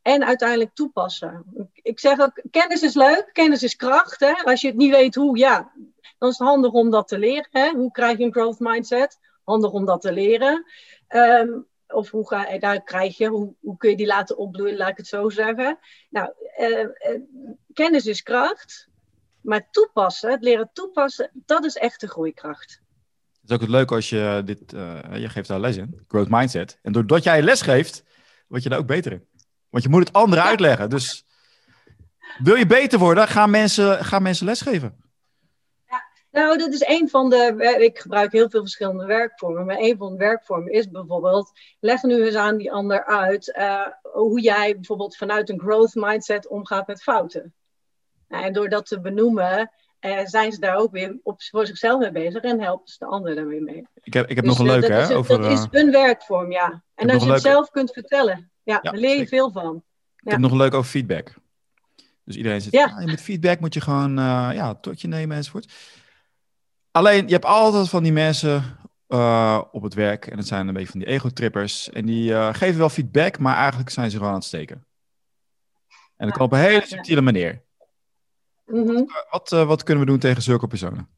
En uiteindelijk toepassen. Ik zeg ook, kennis is leuk, kennis is kracht. Hè? Als je het niet weet hoe, ja, dan is het handig om dat te leren. Hè? Hoe krijg je een growth mindset? Handig om dat te leren. Um, of hoe ga je daar krijg je, hoe, kun je die laten opbloeien, laat ik het zo zeggen. Nou, uh, kennis is kracht, maar toepassen, het leren toepassen, dat is echt de groeikracht. Het is ook het leuke als je dit, uh, je geeft daar les in, growth mindset. En doordat jij les geeft, word je daar ook beter in. Want je moet het anderen ja. uitleggen. Dus wil je beter worden, ga mensen, ga mensen lesgeven. Nou, dat is een van de. Ik gebruik heel veel verschillende werkvormen. Maar een van de werkvormen is bijvoorbeeld. Leg nu eens aan die ander uit. Uh, hoe jij bijvoorbeeld vanuit een growth mindset omgaat met fouten. Nou, en door dat te benoemen. Uh, zijn ze daar ook weer op, voor zichzelf mee bezig en helpen ze de ander daarmee mee. Ik heb, ik heb dus, nog een leuke, hè? Is, over, dat is een werkvorm, ja. En als je het zelf kunt vertellen, ja, ja daar leer je veel van. Ik heb nog een leuk over feedback. Dus iedereen zegt, ja. Ah, met feedback moet je gewoon uh, ja, tot je nemen enzovoort. Alleen, je hebt altijd van die mensen uh, op het werk, en het zijn een beetje van die ego-trippers, en die uh, geven wel feedback, maar eigenlijk zijn ze gewoon aan het steken. En dat kan op een hele subtiele manier. Mm -hmm. wat, uh, wat kunnen we doen tegen zulke personen?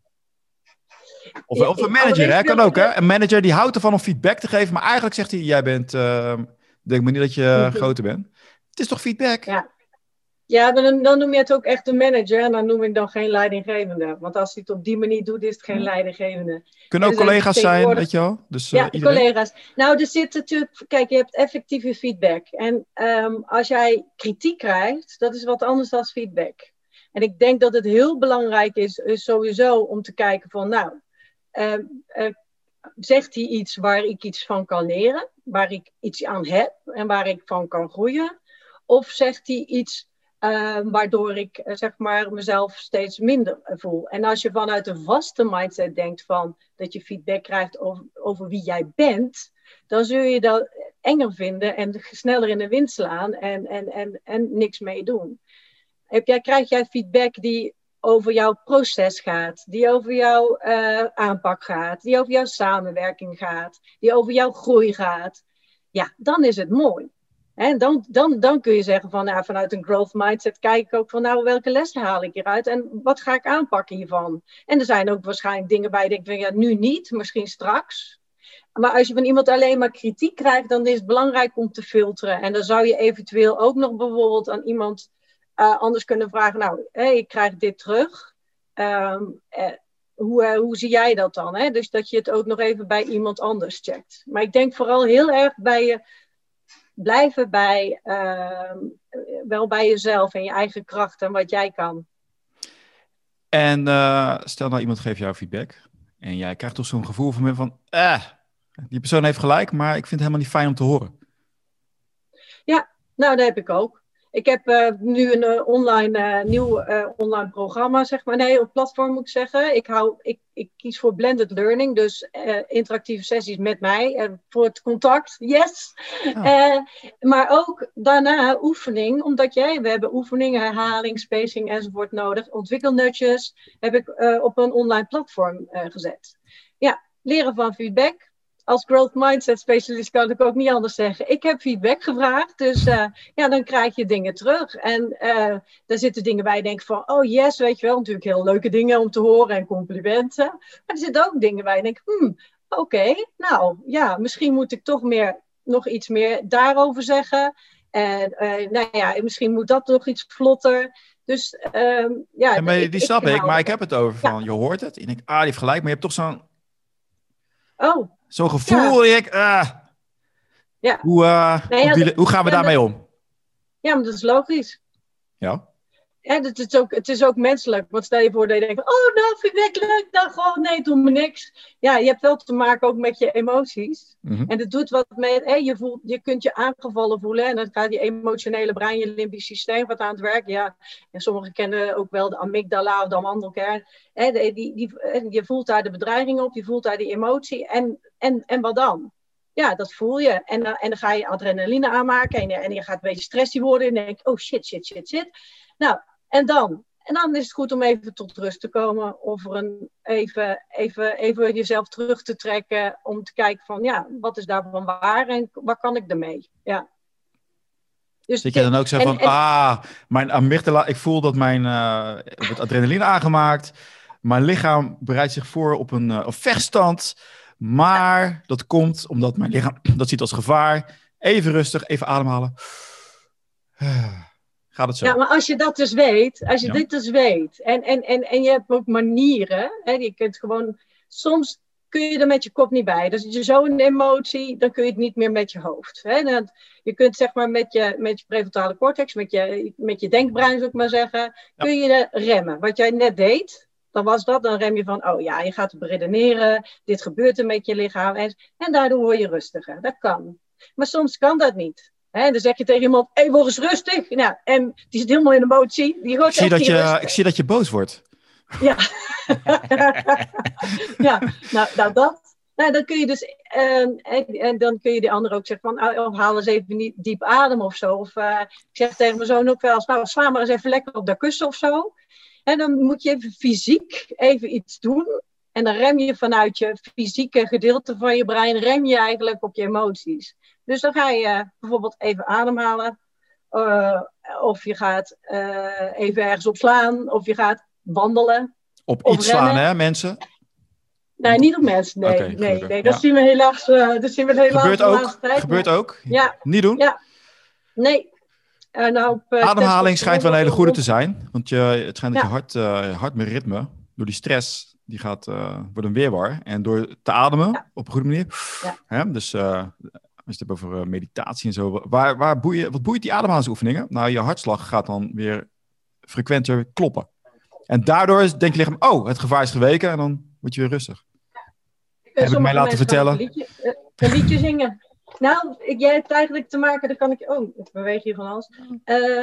Of, of een manager, hè? kan ook. Hè? Een manager die houdt ervan om feedback te geven, maar eigenlijk zegt hij: Jij bent, denk maar niet dat je -hmm. groter bent. Het is toch feedback? Ja. Ja, dan, dan, noem je het ook echt een manager en dan noem ik dan geen leidinggevende. Want als hij het op die manier doet, is het geen leidinggevende. Kunnen ook collega's zijn, weet je wel? Dus, uh, ja, collega's. Nou, er zit natuurlijk, kijk, je hebt effectieve feedback. En um, als jij kritiek krijgt, dat is wat anders dan feedback. En ik denk dat het heel belangrijk is, sowieso om te kijken van, nou, uh, uh, zegt hij iets waar ik iets van kan leren, waar ik iets aan heb en waar ik van kan groeien? Of zegt hij iets uh, waardoor ik uh, zeg maar mezelf steeds minder voel. En als je vanuit een vaste mindset denkt van dat je feedback krijgt over, over wie jij bent, dan zul je dat enger vinden en sneller in de wind slaan en, en, en, en niks mee doen. Krijg jij feedback die over jouw proces gaat, die over jouw uh, aanpak gaat, die over jouw samenwerking gaat, die over jouw groei gaat, ja, dan is het mooi. En dan, dan, dan kun je zeggen van nou, vanuit een growth mindset kijk ik ook van nou welke lessen haal ik hieruit en wat ga ik aanpakken hiervan. En er zijn ook waarschijnlijk dingen bij die ik denk ja nu niet, misschien straks. Maar als je van iemand alleen maar kritiek krijgt, dan is het belangrijk om te filteren. En dan zou je eventueel ook nog bijvoorbeeld aan iemand uh, anders kunnen vragen, nou ik krijg dit terug. Um, eh, hoe, uh, hoe zie jij dat dan? Hè? Dus dat je het ook nog even bij iemand anders checkt. Maar ik denk vooral heel erg bij je blijven bij, uh, wel bij jezelf en je eigen kracht en wat jij kan. En uh, stel nou iemand geeft jou feedback en jij krijgt toch zo'n gevoel van, van eh, die persoon heeft gelijk, maar ik vind het helemaal niet fijn om te horen. Ja, Nou, dat heb ik ook. Ik heb uh, nu een uh, online, uh, nieuw online programma, zeg maar. Nee, op platform moet ik zeggen. Ik, hou, ik, ik kies voor blended learning, dus interactieve sessies met mij. voor het contact, yes. Oh. maar ook daarna oefening, omdat jij, we hebben oefeningen, herhaling, spacing enzovoort nodig. Ontwikkelnutjes heb ik op een online platform gezet. Ja, leren van feedback, als growth mindset specialist kan ik ook niet anders zeggen. Ik heb feedback gevraagd, dus uh, ja, dan krijg je dingen terug. En uh, daar zitten dingen bij, denk van, oh yes, weet je wel, natuurlijk heel leuke dingen om te horen en complimenten. Maar er zitten ook dingen bij, denk, hmm, oké, nou ja, misschien moet ik toch meer, nog iets meer daarover zeggen. En uh, nou ja, misschien moet dat nog iets vlotter. Dus um, ja. die snap ik, maar ik heb het over van, je hoort het. Ik denk, ah, die heeft gelijk, maar je hebt toch zo'n. Oh. Zo'n gevoel, ja. ik, uh, ja. Hoe, uh, nee, hoe, gaan we daarmee om? Ja, maar dat is logisch. Ja. Ja, het is, ook, het is ook menselijk. Want stel je voor dat je denkt, oh nou vind ik leuk, dan gewoon nee, doe me niks. Ja, je hebt wel te maken ook met je emoties. Mm En het doet wat met, hé, je, voelt, je kunt je aangevallen voelen. En dan gaat je emotionele brein, je limbisch systeem wat aan het werk. Ja, en sommigen kennen ook wel de amygdala of de amandelkern. Hè, die, die, die, je voelt daar de bedreiging op, je voelt daar die emotie. En, en, en wat dan? Ja, dat voel je. En, en dan ga je adrenaline aanmaken en, en je gaat een beetje stressy worden. En denk oh shit, shit, shit, shit. Nou, en dan? En dan is het goed om even tot rust te komen. Of er een, even, even, even jezelf terug te trekken. Om te kijken van, ja, wat is daarvan waar en waar kan ik ermee? Ja. Dus Zit je dan ook zo van, ah, mijn amygdala, ik voel dat mijn uh, wordt adrenaline aangemaakt. Mijn lichaam bereidt zich voor op een, uh, vechtstand. Maar dat komt omdat mijn lichaam dat ziet als gevaar. Even rustig, even ademhalen. Gaat het zo? Ja, maar als je dat dus weet, als je dit dus weet, en, en, en, en je hebt ook manieren, hè, je kunt gewoon, soms kun je er met je kop niet bij. Dus als je zo een emotie, dan kun je het niet meer met je hoofd. Hè. Dan, je kunt zeg maar met je, met je prefrontale cortex, met je, met je denkbrein zou ik maar zeggen, kun je remmen. Wat jij net deed, dan was dat, dan rem je van, oh ja, je gaat redeneren, dit gebeurt er met je lichaam, en, en daardoor word je rustiger. Dat kan. Maar soms kan dat niet. Hè, dan zeg je tegen iemand, hé, hey, word eens rustig. Nou, en die zit helemaal in de emotie. Die ik, zie dat je, ik zie dat je boos wordt. Ja. ja, nou, nou dat. Nou, dan kun je dus, en, en, dan kun je de ander ook zeggen van, oh, haal eens even niet diep adem of zo. Of uh, ik zeg tegen mijn zoon ook wel eens, nou, sla maar eens even lekker op de kussen of zo. En dan moet je even fysiek even iets doen. En dan rem je vanuit je fysieke gedeelte van je brein, rem je eigenlijk op je emoties. Dus dan ga je bijvoorbeeld even ademhalen. Uh, of je gaat uh, even ergens op slaan. Of je gaat wandelen. Op iets slaan, hè, mensen? Nee, niet op mensen. Nee, okay, nee, nee, dat zien we helaas. Uh, dat zien we helaas gebeurt ook. Tijd, gebeurt ook. Ja. Niet doen. Ja. Nee. nou, Ademhaling schijnt wel een hele goede te zijn. Want je, het schijnt dat je hart, hart met ritme, door die stress, die gaat, wordt een weerwar. En door te ademen op een goede manier. Hè, dus als je het hebt over eh, meditatie en zo. Waar, waar boeien, wat boeit die ademhalingsoefeningen? Nou, je hartslag gaat dan weer frequenter kloppen. En daardoor denk je lichaam, oh, het gevaar is geweken. En dan word je weer rustig. Heb ik mij laten vertellen. Een liedje, eh, een liedje zingen. Nou, jij hebt eigenlijk te maken, dan kan ik, oh, ik beweeg hier van alles. Uh,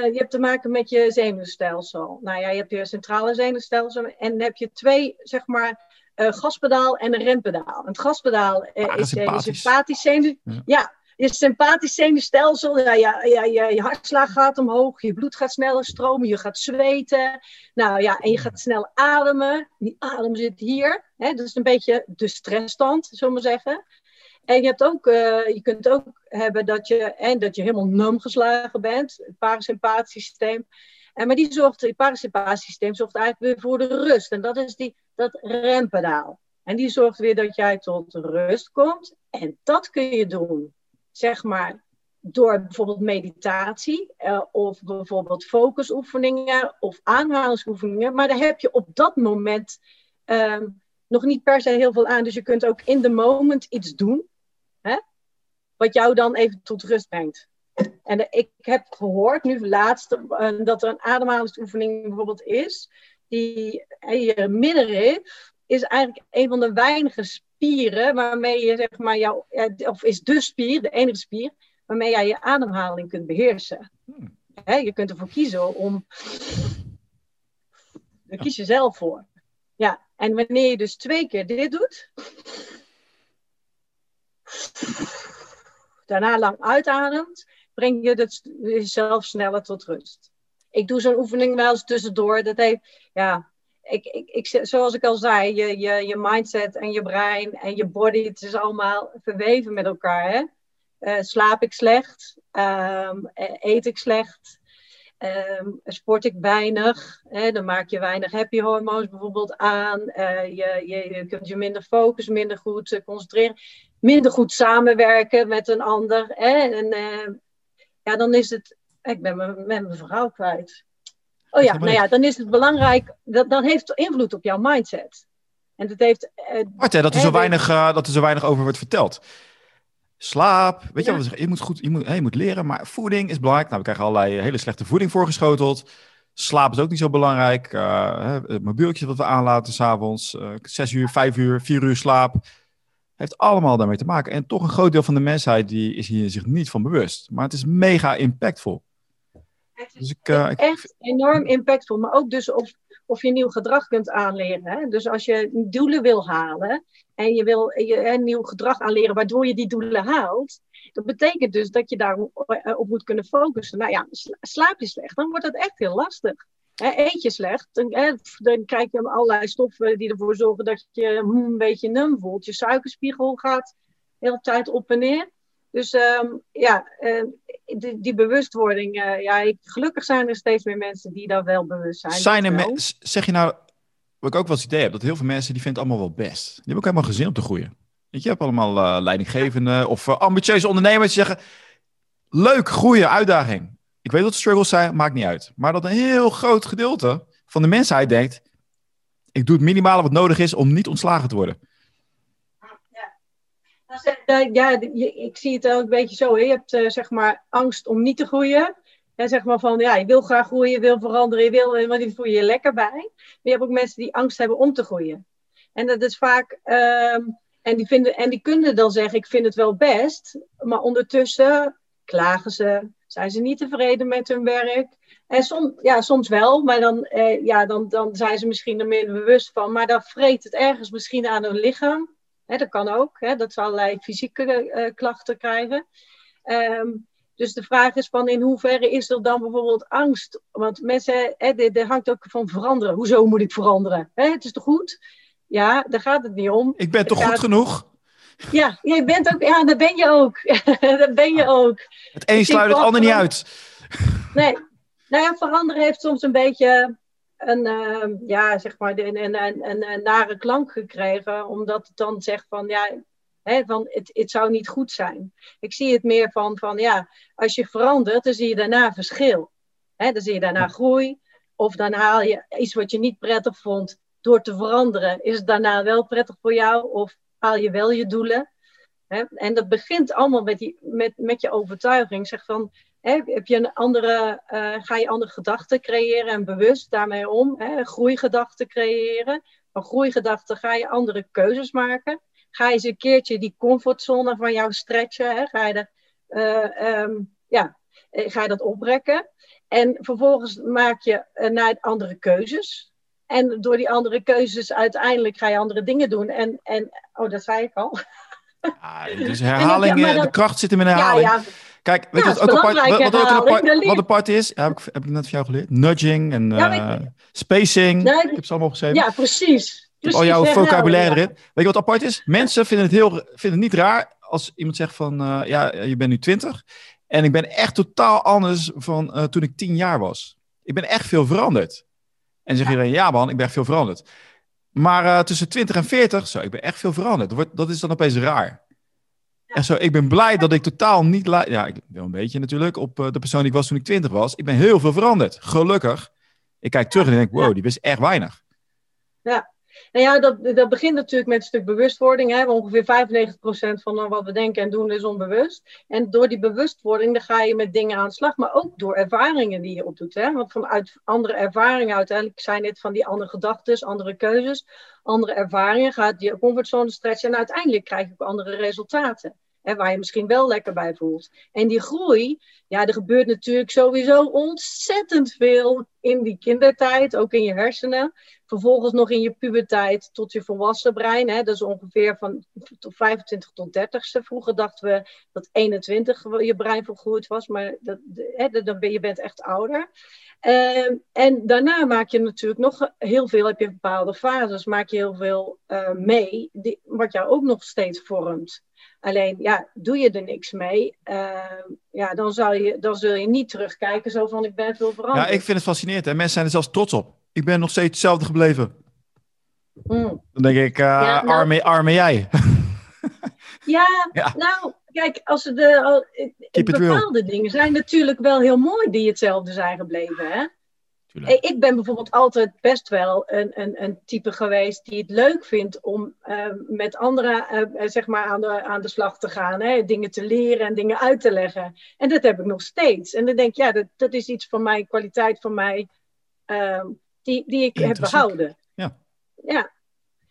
je hebt te maken met je zenuwstelsel. Nou ja, je hebt je centrale zenuwstelsel en dan heb je twee, zeg maar, uh, gaspedaal en een rempedaal. Het gaspedaal uh, is je sympathisch zenuw... Ja. ja. je sympathisch zenuwstelsel, ja, ja, ja, ja, je hartslag gaat omhoog, je bloed gaat sneller stromen, je gaat zweten. Nou ja, en je gaat snel ademen. Die adem zit hier. Hè, dat is een beetje de stressstand, zullen we zeggen. En je, hebt ook, uh, je kunt ook hebben dat je, en dat je helemaal num geslagen bent, het parasympathisch systeem. En maar die zorgt, het parasympathisch zorgt eigenlijk weer voor de rust. En dat is die, dat rempedaal. En die zorgt weer dat jij tot rust komt. En dat kun je doen, zeg maar, door bijvoorbeeld meditatie uh, of bijvoorbeeld focusoefeningen of aanhalingsoefeningen. Maar daar heb je op dat moment uh, nog niet per se heel veel aan. Dus je kunt ook in de moment iets doen, hè, wat jou dan even tot rust brengt. En ik heb gehoord, nu laatst, uh, dat er een ademhalingsoefening bijvoorbeeld is, die je middenrif is eigenlijk een van de weinige spieren waarmee je, zeg maar, jouw, of is de spier, de enige spier, waarmee jij je ademhaling kunt beheersen. Hmm. je kunt ervoor kiezen om. Daar kies je zelf voor. Ja, en wanneer je dus twee keer dit doet. Daarna lang uitademt, breng je jezelf sneller tot rust. Ik doe zo'n oefening wel eens tussendoor. Dat heeft, ja, ik, ik, ik, zoals ik al zei, je, je, je mindset en je brein en je body, het is allemaal verweven met elkaar. Hè? Uh, slaap ik slecht? Um, eet ik slecht? Um, sport ik weinig? Hè? Dan maak je weinig happy hormones bijvoorbeeld aan. Uh, je, je, kunt je minder focussen, minder goed uh, concentreren, minder goed samenwerken met een ander. Hè? En ja, dan is het. Ik ben mijn, mijn vrouw kwijt. Oh ja, nou ja, dan is het belangrijk, dat, dat heeft invloed op jouw mindset. En dat heeft... Uh, hè, dat, er zo weinig, uh, dat er zo weinig over wordt verteld. Slaap, weet je wat we zeggen? Je moet, goed, je, moet, je moet leren, maar voeding is belangrijk. Nou, we krijgen allerlei hele slechte voeding voorgeschoteld. Slaap is ook niet zo belangrijk. Uh, het mobieltje wat we aanlaten s'avonds. Uh, zes uur, vijf uur, vier uur slaap. Heeft allemaal daarmee te maken. En toch een groot deel van de mensheid die is hier zich niet van bewust. Maar het is mega impactvol. Het is dus ik, uh, echt enorm impactvol, maar ook dus of, of je nieuw gedrag kunt aanleren. Hè? Dus als je doelen wil halen en je wil je, een nieuw gedrag aanleren waardoor je die doelen haalt, dat betekent dus dat je daarop eh, op moet kunnen focussen. Nou ja, slaap je slecht, dan wordt het echt heel lastig. Eet je slecht, dan, dan krijg je allerlei stoffen die ervoor zorgen dat je hm, een beetje num voelt. Je suikerspiegel gaat de hele tijd op en neer. Dus ehm, ja, uh, die, die, bewustwording, uh, ja, ik, gelukkig zijn er steeds meer mensen die daar wel bewust zijn. Zijn er zeg je nou, wat ik ook wel eens idee heb, dat heel veel mensen die vinden het allemaal wel best. Die hebben ook helemaal gezin om te groeien. Je, hebt allemaal uh, leidinggevenden of eh, ambitieuze ondernemers die zeggen, leuk, groeien, uitdaging. Ik weet dat struggles zijn, maakt niet uit. Maar dat een heel groot gedeelte van de mensheid denkt, ik doe het minimale wat nodig is om niet ontslagen te worden. Ja, ik zie het ook een beetje zo. Je hebt uh, zeg maar angst om niet te groeien. Ja, zeg maar van, ja, je wil graag groeien, je wil veranderen, je wil, maar die voel je je lekker bij. Maar je hebt ook mensen die angst hebben om te groeien. En dat is vaak, um, en, die vinden, en die kunnen dan zeggen, ik vind het wel best. Maar ondertussen klagen ze, zijn ze niet tevreden met hun werk. En som, ja, soms wel, maar dan, eh, ja, dan, dan zijn ze misschien er minder bewust van. Maar dan vreet het ergens misschien aan hun lichaam dat kan ook, hè, dat ze allerlei fysieke uh, klachten krijgen. Um, dus de vraag is van in hoeverre is er dan bijvoorbeeld angst? Want mensen, er hangt ook van veranderen. Hoezo moet ik veranderen? Hè, het is toch goed? Ja, daar gaat het niet om. Ik ben toch goed genoeg? Ja, jij bent ook, ja, dat ben je ook. dat ben je ook. Het een sluit het ander niet uit. Nee. Nou ja, veranderen heeft soms een beetje een, uh, ja, zeg maar, een, een, een, een, nare klank gekregen, omdat het dan zegt van, ja, hè, van het, het zou niet goed zijn. Ik zie het meer van, van, ja, als je verandert, dan zie je daarna verschil. Hè, dan zie je daarna groei, of dan haal je iets wat je niet prettig vond, door te veranderen, is het daarna wel prettig voor jou, of haal je wel je doelen. Hè? En dat begint allemaal met, die, met, met je overtuiging. Zeg van, heb je een andere, uh, ga je andere gedachten creëren en bewust daarmee om? Hè? Groeigedachten creëren. Van groeigedachten ga je andere keuzes maken. Ga je eens een keertje die comfortzone van jou stretchen. Hè? Ga, je er, uh, um, ja, eh, ga je dat oprekken. En vervolgens maak je naar andere keuzes. En door die andere keuzes uiteindelijk ga je andere dingen doen. En, en oh, dat zei ik al. Ja, dus herhaling, dan, de kracht zit in mijn herhaling. Ja, ja. Kijk, weet je wat ook apart, wat, wat, ook apart, wat apart is? heb, ik, heb ik net van jou geleerd. Nudging en uh, spacing. Nee, ik heb ze allemaal opgeschreven. Ja, precies. precies al jouw vocabulaire erin. Weet je wat apart is? Mensen vinden het, heel, vinden het niet raar als iemand zegt van... Uh, ja, je bent nu 20 en ik ben echt totaal anders van uh, toen ik 10 jaar was. Ik ben echt veel veranderd. En zeg je ja man, ik ben echt veel veranderd. Maar tussen 20 en 40, zo, ik ben echt veel veranderd. Dat, wordt, dat is dan opeens raar. En zo, ik ben blij dat ik totaal niet... Ja, ik wil een beetje natuurlijk op eh, de persoon die ik was toen ik twintig was. Ik ben heel veel veranderd. Gelukkig. Ik kijk terug en denk, wow, die wist echt weinig. Ja, nou ja, dat, dat begint natuurlijk met een stuk bewustwording. Hè. Ongeveer 95% van wat we denken en doen is onbewust. En door die bewustwording dan ga je met dingen aan de slag. Maar ook door ervaringen die je opdoet. Hè. Want vanuit andere ervaringen uiteindelijk zijn dit van die andere gedachten, andere keuzes, andere ervaringen. Gaat je comfortzone stretchen en uiteindelijk krijg je ook andere resultaten. Waar je misschien wel lekker bij voelt. En die groei, ja, er gebeurt natuurlijk sowieso ontzettend veel in die kindertijd, ook in je hersenen. Vervolgens nog in je puberteit tot je volwassen brein. Hè, dat is ongeveer van 25 tot 30ste. Vroeger dachten we dat 21 je brein volgroeid was, maar dat, hè, dan je bent echt ouder. Uh, en daarna maak je natuurlijk nog heel veel, heb je bepaalde fases, maak je heel veel uh, mee, die, wat jou ook nog steeds vormt. Alleen, ja, doe je er niks mee, uh, ja, dan, zal je, dan zul je niet terugkijken zo van ik ben veel veranderd. Ja, ik vind het fascinerend en mensen zijn er zelfs trots op. Ik ben nog steeds hetzelfde gebleven. Mm. Dan denk ik, ja, nou, arme, arme jij. ja, ja, nou, kijk, als de, bepaalde dingen zijn natuurlijk wel heel mooi die hetzelfde zijn gebleven. Hè? Ik ben bijvoorbeeld altijd best wel een, een, een type geweest die het leuk vindt om uh, met anderen uh, zeg maar aan de, aan de slag te gaan. Hè? Dingen te leren en dingen uit te leggen. En dat heb ik nog steeds. En dan denk ik, ja, dat, dat is iets van mij, kwaliteit van mij, uh, die, die ik heb behouden. Ja. ja.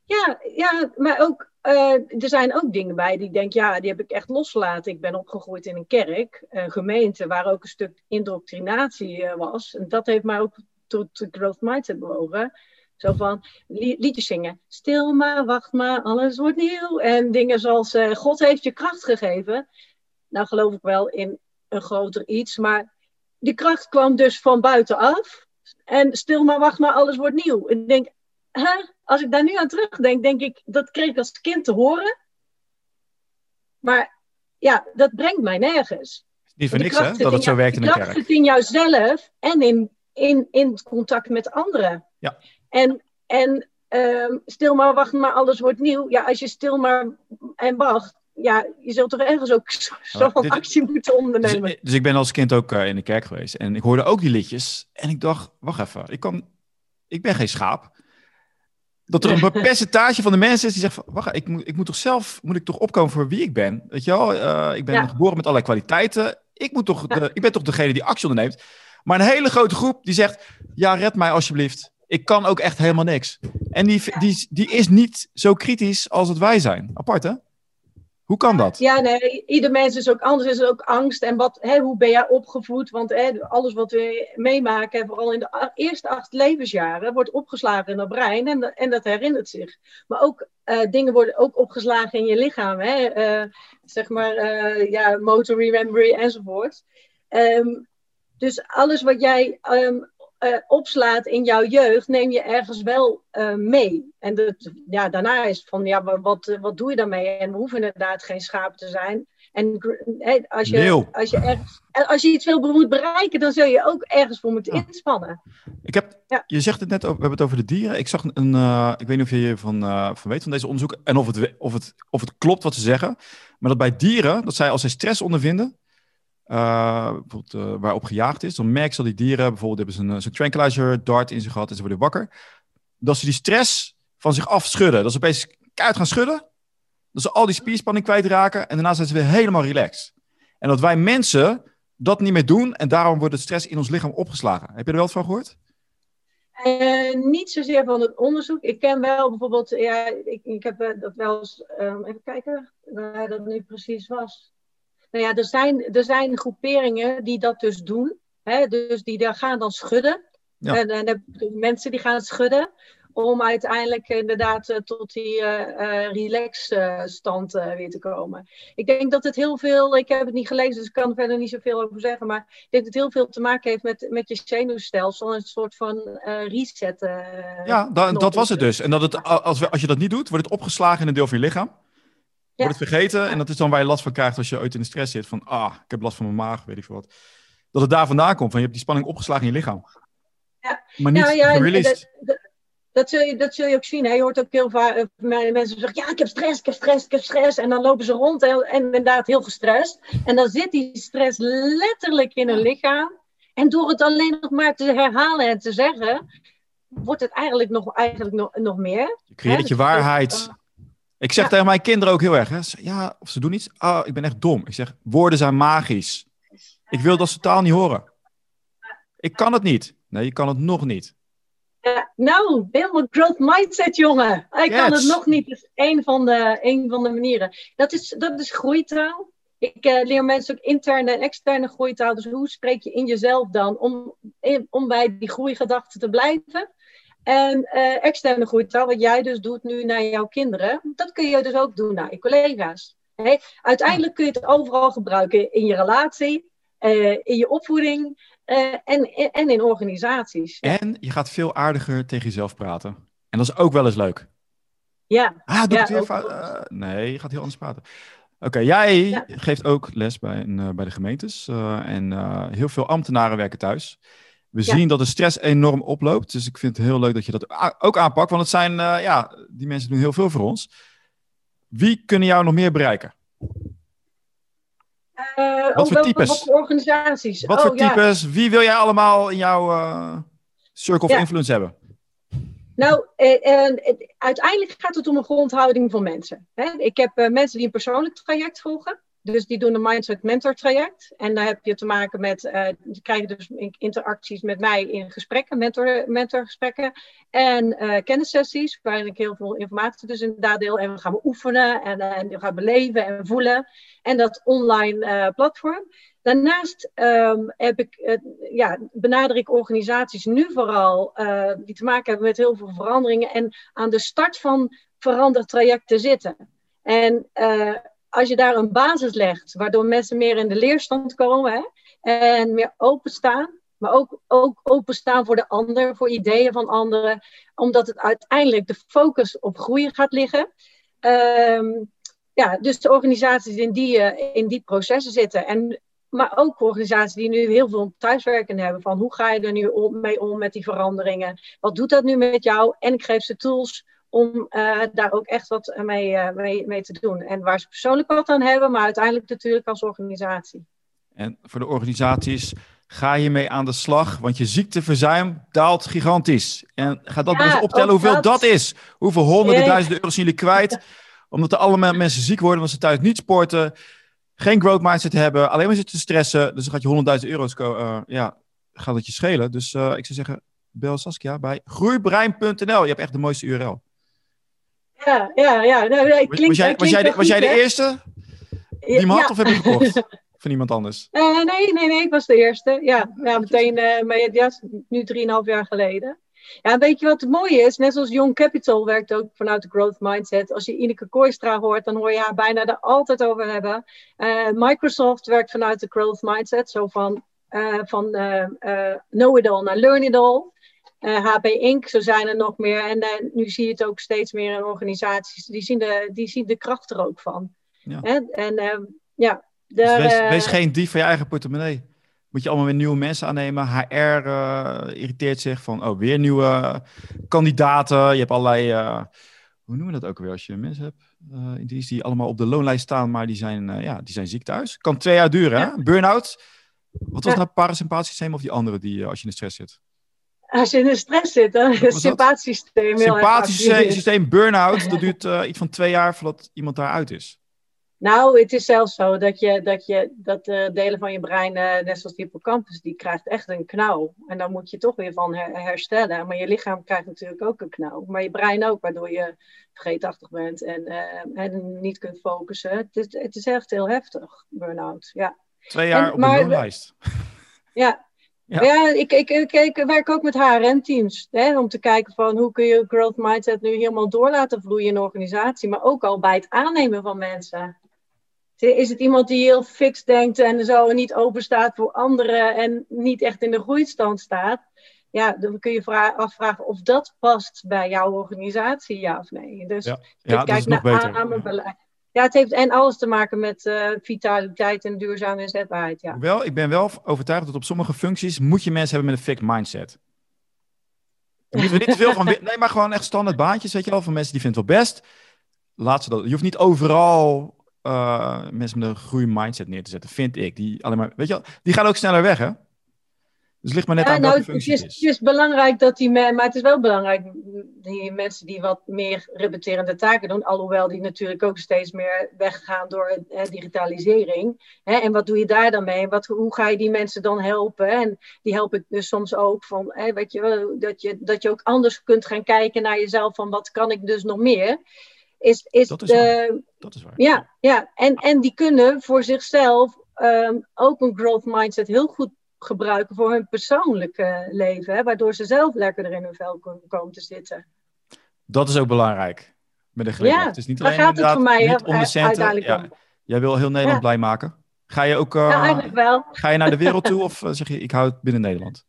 Ja, ja, maar ook uh, er zijn ook dingen bij die ik denk, ja, die heb ik echt losgelaten. Ik ben opgegroeid in een kerk, een gemeente waar ook een stuk indoctrinatie was. En dat heeft mij ook tot de growth mindset bewogen. Zo van liedjes zingen. Stil maar, wacht maar, alles wordt nieuw. En dingen zoals uh, God heeft je kracht gegeven. Nou geloof ik wel in een groter iets. Maar die kracht kwam dus van buitenaf. En stil maar, wacht maar, alles wordt nieuw. Ik denk, hè? als ik daar nu aan terugdenk, denk ik, dat kreeg ik als kind te horen. Maar ja, dat brengt mij nergens. Niet voor niks, hè? Dat het zo werkt in de kerk. Het in jouzelf en in, in, in contact met anderen. Ja. En, en um, stil maar, wacht maar, alles wordt nieuw. Ja, als je stil maar en wacht, ja, je zult toch ergens ook zo'n zo actie moeten ondernemen. Dus, dus, ik ben als kind ook uh, in de kerk geweest. En ik hoorde ook die liedjes. En ik dacht, wacht even, ik, kan, ik ben geen schaap dat er een percentage van de mensen is die zegt van, wacht, ik moet, ik moet toch zelf, moet ik toch opkomen voor wie ik ben? Weet je wel, uh, ik ben geboren met allerlei kwaliteiten. Ik, moet toch de, ik ben toch degene die actie onderneemt. Maar een hele grote groep die zegt, ja, red mij alsjeblieft. Ik kan ook echt helemaal niks. En die, die, die is niet zo kritisch als het wij zijn. Apart, hè? Hoe kan dat? Ja, nee, ieder mens is ook anders. Is ook angst. En wat, hè, hoe ben jij opgevoed? Want hè, alles wat we meemaken, vooral in de eerste acht levensjaren, wordt opgeslagen in het brein en, en dat herinnert zich. Maar ook uh, dingen worden ook opgeslagen in je lichaam. Hè? Uh, zeg maar, uh, ja, motor memory enzovoort. Um, dus alles wat jij um, uh, opslaat in jouw jeugd, neem je ergens wel uh, mee. En dat, ja, daarna is het van, ja, wat, wat doe je daarmee? En we hoeven inderdaad geen schapen te zijn. En hey, als, je, als, je ergens, als je iets wil moet bereiken, dan zul je ook ergens voor moeten inspannen. Ik heb, ja. Je zegt het net, over, we hebben het over de dieren. Ik zag een, uh, ik weet niet of je hiervan uh, van weet, van deze onderzoek, en of het, of, het, of het klopt wat ze zeggen. Maar dat bij dieren, dat zij als zij stress ondervinden, bijvoorbeeld, uh, waarop gejaagd is, dan merk je dat die dieren, bijvoorbeeld hebben ze een, een tranquilizer dart in zich gehad en ze worden wakker, dat ze die stress van zich afschudden. Dat ze opeens keihard gaan schudden, dat ze al die spierspanning kwijtraken en daarna zijn ze weer helemaal relaxed. En dat wij mensen dat niet meer doen en daarom wordt het stress in ons lichaam opgeslagen. Heb je er wel van gehoord? Uh, niet zozeer van het onderzoek. Ik ken wel bijvoorbeeld, ja, ik, ik heb dat wel eens, um, even kijken waar dat nu precies was. Nou ja, er zijn, er zijn groeperingen die dat dus doen. Hè? Dus die daar gaan dan schudden. Ja. En, en de mensen die gaan schudden om uiteindelijk inderdaad uh, tot die uh, uh, relax stand weer te komen. Ik denk dat het heel veel, ik heb het niet gelezen, dus ik kan er verder niet zoveel over zeggen, maar ik denk dat het heel veel te maken heeft met, met je zenuwstelsel, een soort van reset. ja, dat, dat was het dus. En dat het, als, we, als je dat niet doet, wordt het opgeslagen in een deel van je lichaam. Wordt het vergeten en dat is dan waar je last van krijgt als je ooit in de stress zit. Van, ah, ik heb last van mijn maag, weet ik veel wat. Dat het daar vandaan komt, van je hebt die spanning opgeslagen in je lichaam. Ja. Maar niet ja, gereleased. Dat, dat, zul je, dat zul je ook zien. Hè? Je hoort ook heel vaak uh, mensen zeggen, ja, ik heb stress, ik heb stress, ik heb stress. En dan lopen ze rond en, en inderdaad heel gestrest. En dan zit die stress letterlijk in hun lichaam. En door het alleen nog maar te herhalen en te zeggen, wordt het eigenlijk nog, eigenlijk nog, nog meer. Je creëert je waarheid. Ik zeg tegen mijn kinderen ook heel erg, hè, ja, of ze doen iets, oh, ik ben echt dom. Ik zeg, woorden zijn magisch. Ik wil dat ze taal niet horen. Ik kan het niet. Nee, je kan het nog niet. Ja, nou, helemaal growth mindset, jongen. Ik kan het nog niet. Dat is één van de, één van de manieren. Dat is, dat is groeitaal. Ik uh, leer mensen ook interne en externe groeitaal. Dus hoe spreek je in jezelf dan om, om bij die groeigedachten te blijven? En uh, externe groeitaal, wat jij dus doet nu naar jouw kinderen, dat kun je dus ook doen naar je collega's. Hey, uiteindelijk kun je het overal gebruiken in je relatie, uh, in je opvoeding uh, en, en in organisaties. En je gaat veel aardiger tegen jezelf praten. En dat is ook wel eens leuk. Ja. Ah, doe ja, het weer fout. nee, je gaat heel anders praten. Oké, jij ja. geeft ook les bij, bij de gemeentes. en heel veel ambtenaren werken thuis. We ja. zien dat de stress enorm oploopt. Dus ik vind het heel leuk dat je dat ook aanpakt. Want het zijn, uh, ja, die mensen doen heel veel voor ons. Wie kunnen jou nog meer bereiken? Uh, wat voor types? Wat voor organisaties? Wat oh, voor types? Ja. Wie wil jij allemaal in jouw uh, circle of influence hebben? Nou, uiteindelijk gaat het om een grondhouding van mensen. Hè? Ik heb mensen die een persoonlijk traject volgen. Dus die doen een Mindset Mentor traject. En daar heb je te maken met, uh, die krijgen dus interacties met mij in gesprekken, mentor, mentorgesprekken. En uh, kennissessies, waarin ik heel veel informatie dus inderdaad deel. En we gaan oefenen en, uh, en we gaan beleven en voelen. En dat online platform. Daarnaast um, heb ik, ja, benader ik organisaties nu vooral die te maken hebben met heel veel veranderingen. En aan de start van verandertrajecten zitten. En als je daar een basis legt, waardoor mensen meer in de leerstand komen hè, en meer openstaan, maar ook, ook openstaan voor de ander, voor ideeën van anderen, omdat het uiteindelijk de focus op groeien gaat liggen. Um, ja, dus de organisaties in die, uh, in die processen zitten. En, maar ook organisaties die nu heel veel thuiswerken hebben. Van hoe ga je er nu mee om met die veranderingen? Wat doet dat nu met jou? En ik geef ze tools om uh, daar ook echt wat mee, uh, mee, mee, te doen. En waar ze persoonlijk wat aan hebben, maar uiteindelijk natuurlijk als organisatie. En voor de organisaties, ga je mee aan de slag, want je ziekteverzuim daalt gigantisch. En ga dat ja, eens optellen hoeveel dat... dat... is. Hoeveel honderden duizenden euro's jullie kwijt, omdat er allemaal mensen ziek worden, omdat ze thuis niet sporten, geen growth mindset hebben, alleen maar zitten te stressen. Dus dan gaat je 100.000 euro's, uh, ja, gaat het je schelen. Dus ik zou zeggen, bel Saskia bij groeibrein.nl. Je hebt echt de mooiste URL. Ja, ja, ja. Nou, nee, klinkt, was, jij, was, jij de, was jij de eerste die hem had, ja. of heb je gekocht? Van iemand anders? Uh, nee, nee, nee, ik was de eerste. Ja, ja meteen, uh, maar ja, nu drieënhalf jaar geleden. Ja, weet je wat het mooie is? Net zoals Young Capital werkt ook vanuit de growth mindset. Als je Ineke Kooistra hoort, dan hoor je haar bijna er altijd over hebben. Uh, Microsoft werkt vanuit de growth mindset. Zo van, van know it all naar learn it all. HP eh, Inc., zo zijn er nog meer. En uh, nu zie je het ook steeds meer in organisaties. Die zien de, die zien de kracht er ook van. Ja. En uh, ja. Dus wees, wees, geen dief van je eigen portemonnee. Moet je allemaal weer nieuwe mensen aannemen. HR irriteert zich van, oh, weer nieuwe kandidaten. Je hebt allerlei, hoe noemen we dat ook weer als je mensen hebt dienst die allemaal op de loonlijst staan, maar die zijn, ja, die zijn ziek thuis. Kan twee jaar duren, ja. hè? Burn-out. Wat was ja. nou parasympathisysteem of die andere die als je in de stress zit? Als je in de stress zit, dan is het heel Sympathisch systeem, burn-out, dat duurt uh, iets van twee jaar voordat iemand daaruit is. Nou, het is zelfs zo dat je dat, je, dat uh, delen van je brein, uh, net zoals die hippocampus, die krijgt echt een knauw. En dan moet je toch weer van her herstellen. Maar je lichaam krijgt natuurlijk ook een knauw. Maar je brein ook, waardoor je vergeetachtig bent en, en niet kunt focussen. Het is, het is echt heel heftig, burn-out. Ja. Twee jaar en, op maar, de loonlijst. Ja, ja, ja ik, ik, ik, ik, werk ook met HRM-teams. Om te kijken van hoe kun je growth mindset nu helemaal door laten vloeien in de organisatie. Maar ook al bij het aannemen van mensen. Is het iemand die heel fix denkt en zo niet open staat voor anderen en niet echt in de groeistand staat? Ja, dan kun je afvragen of dat past bij jouw organisatie, ja of nee. Dus ja, ja, kijk naar aannamebeleid. Ja, het heeft en alles te maken met uh, vitaliteit en duurzame inzetbaarheid. Ja. Wel, ik ben wel overtuigd dat op sommige functies moet je mensen hebben met een fixed mindset. Moeten we niet te veel van. Nee, maar gewoon echt standaard baantjes, weet je wel, van mensen die vinden het wel best. Laat ze dat. Je hoeft niet overal uh, mensen met een groei mindset neer te zetten, vind ik. Die alleen maar, weet je wel, die gaan ook sneller weg, hè? Dus het ligt maar net aan welke nou, functie het is. Het is belangrijk dat die mensen, maar het is wel belangrijk, die mensen die wat meer repeterende taken doen, alhoewel die natuurlijk ook steeds meer weggaan door eh, digitalisering. Hè, en wat doe je daar dan mee? Wat, hoe ga je die mensen dan helpen? En die help ik dus soms ook van, hè, weet je, dat, je, dat je ook anders kunt gaan kijken naar jezelf van wat kan ik dus nog meer? Is, is dat, is waar. dat is waar. Ja, ja. En, en die kunnen voor zichzelf um, ook een growth mindset heel goed gebruiken voor hun persoonlijke leven, hè, waardoor ze zelf lekkerder in hun vel komen te zitten. Dat is ook belangrijk. Met een glimlach. Ja, het is niet alleen gaat het voor mij niet om de centen. Ja, jij wil heel Nederland blij maken. Ga je ook uh, ja, wel. Ga je naar de wereld toe of eh, zeg je ik hou het binnen Nederland?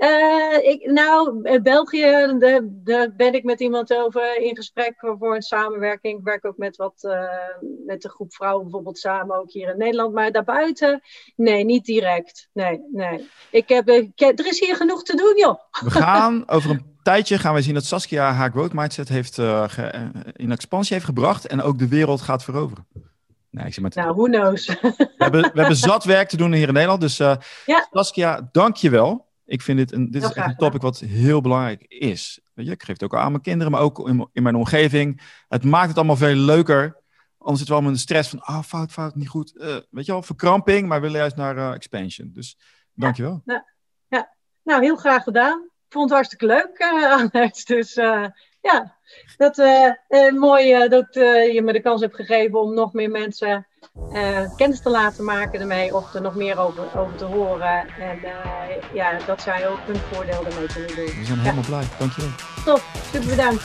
Uh, ik, nou, België, daar ben ik met iemand over in gesprek voor een samenwerking. Ik werk ook met, wat, uh, met een groep vrouwen bijvoorbeeld samen, ook hier in Nederland. Maar daarbuiten, nee, niet direct. Nee, nee. Ik heb, ik, er is hier genoeg te doen, joh. We gaan over een tijdje gaan we zien dat Saskia haar growth mindset heeft, uh, in expansie heeft gebracht. En ook de wereld gaat veroveren. Nee, ik zeg maar nou, who knows. We hebben, we hebben zat werk te doen hier in Nederland. Dus ja. Saskia, dank je wel. Ik vind dit, een, dit is echt een topic wat heel belangrijk is. Weet je, ik geef het ook aan mijn kinderen, maar ook in, in mijn omgeving. Het maakt het allemaal veel leuker. Anders zitten we allemaal in de stress van, ah, oh, fout, fout, niet goed. Uh, weet je wel, verkramping, maar we willen juist naar uh, expansion. Dus dankjewel. Ja, ja, nou, heel graag gedaan. Ik vond het hartstikke leuk, uh, Dus ja, dat, mooi dat je me de kans hebt gegeven om nog meer mensen uh, kennis te laten maken ermee of er nog meer over, over te horen. En uh, ja, dat zij ook hun voordeel ermee kunnen doen. We zijn helemaal blij. Dankjewel. Top, super bedankt.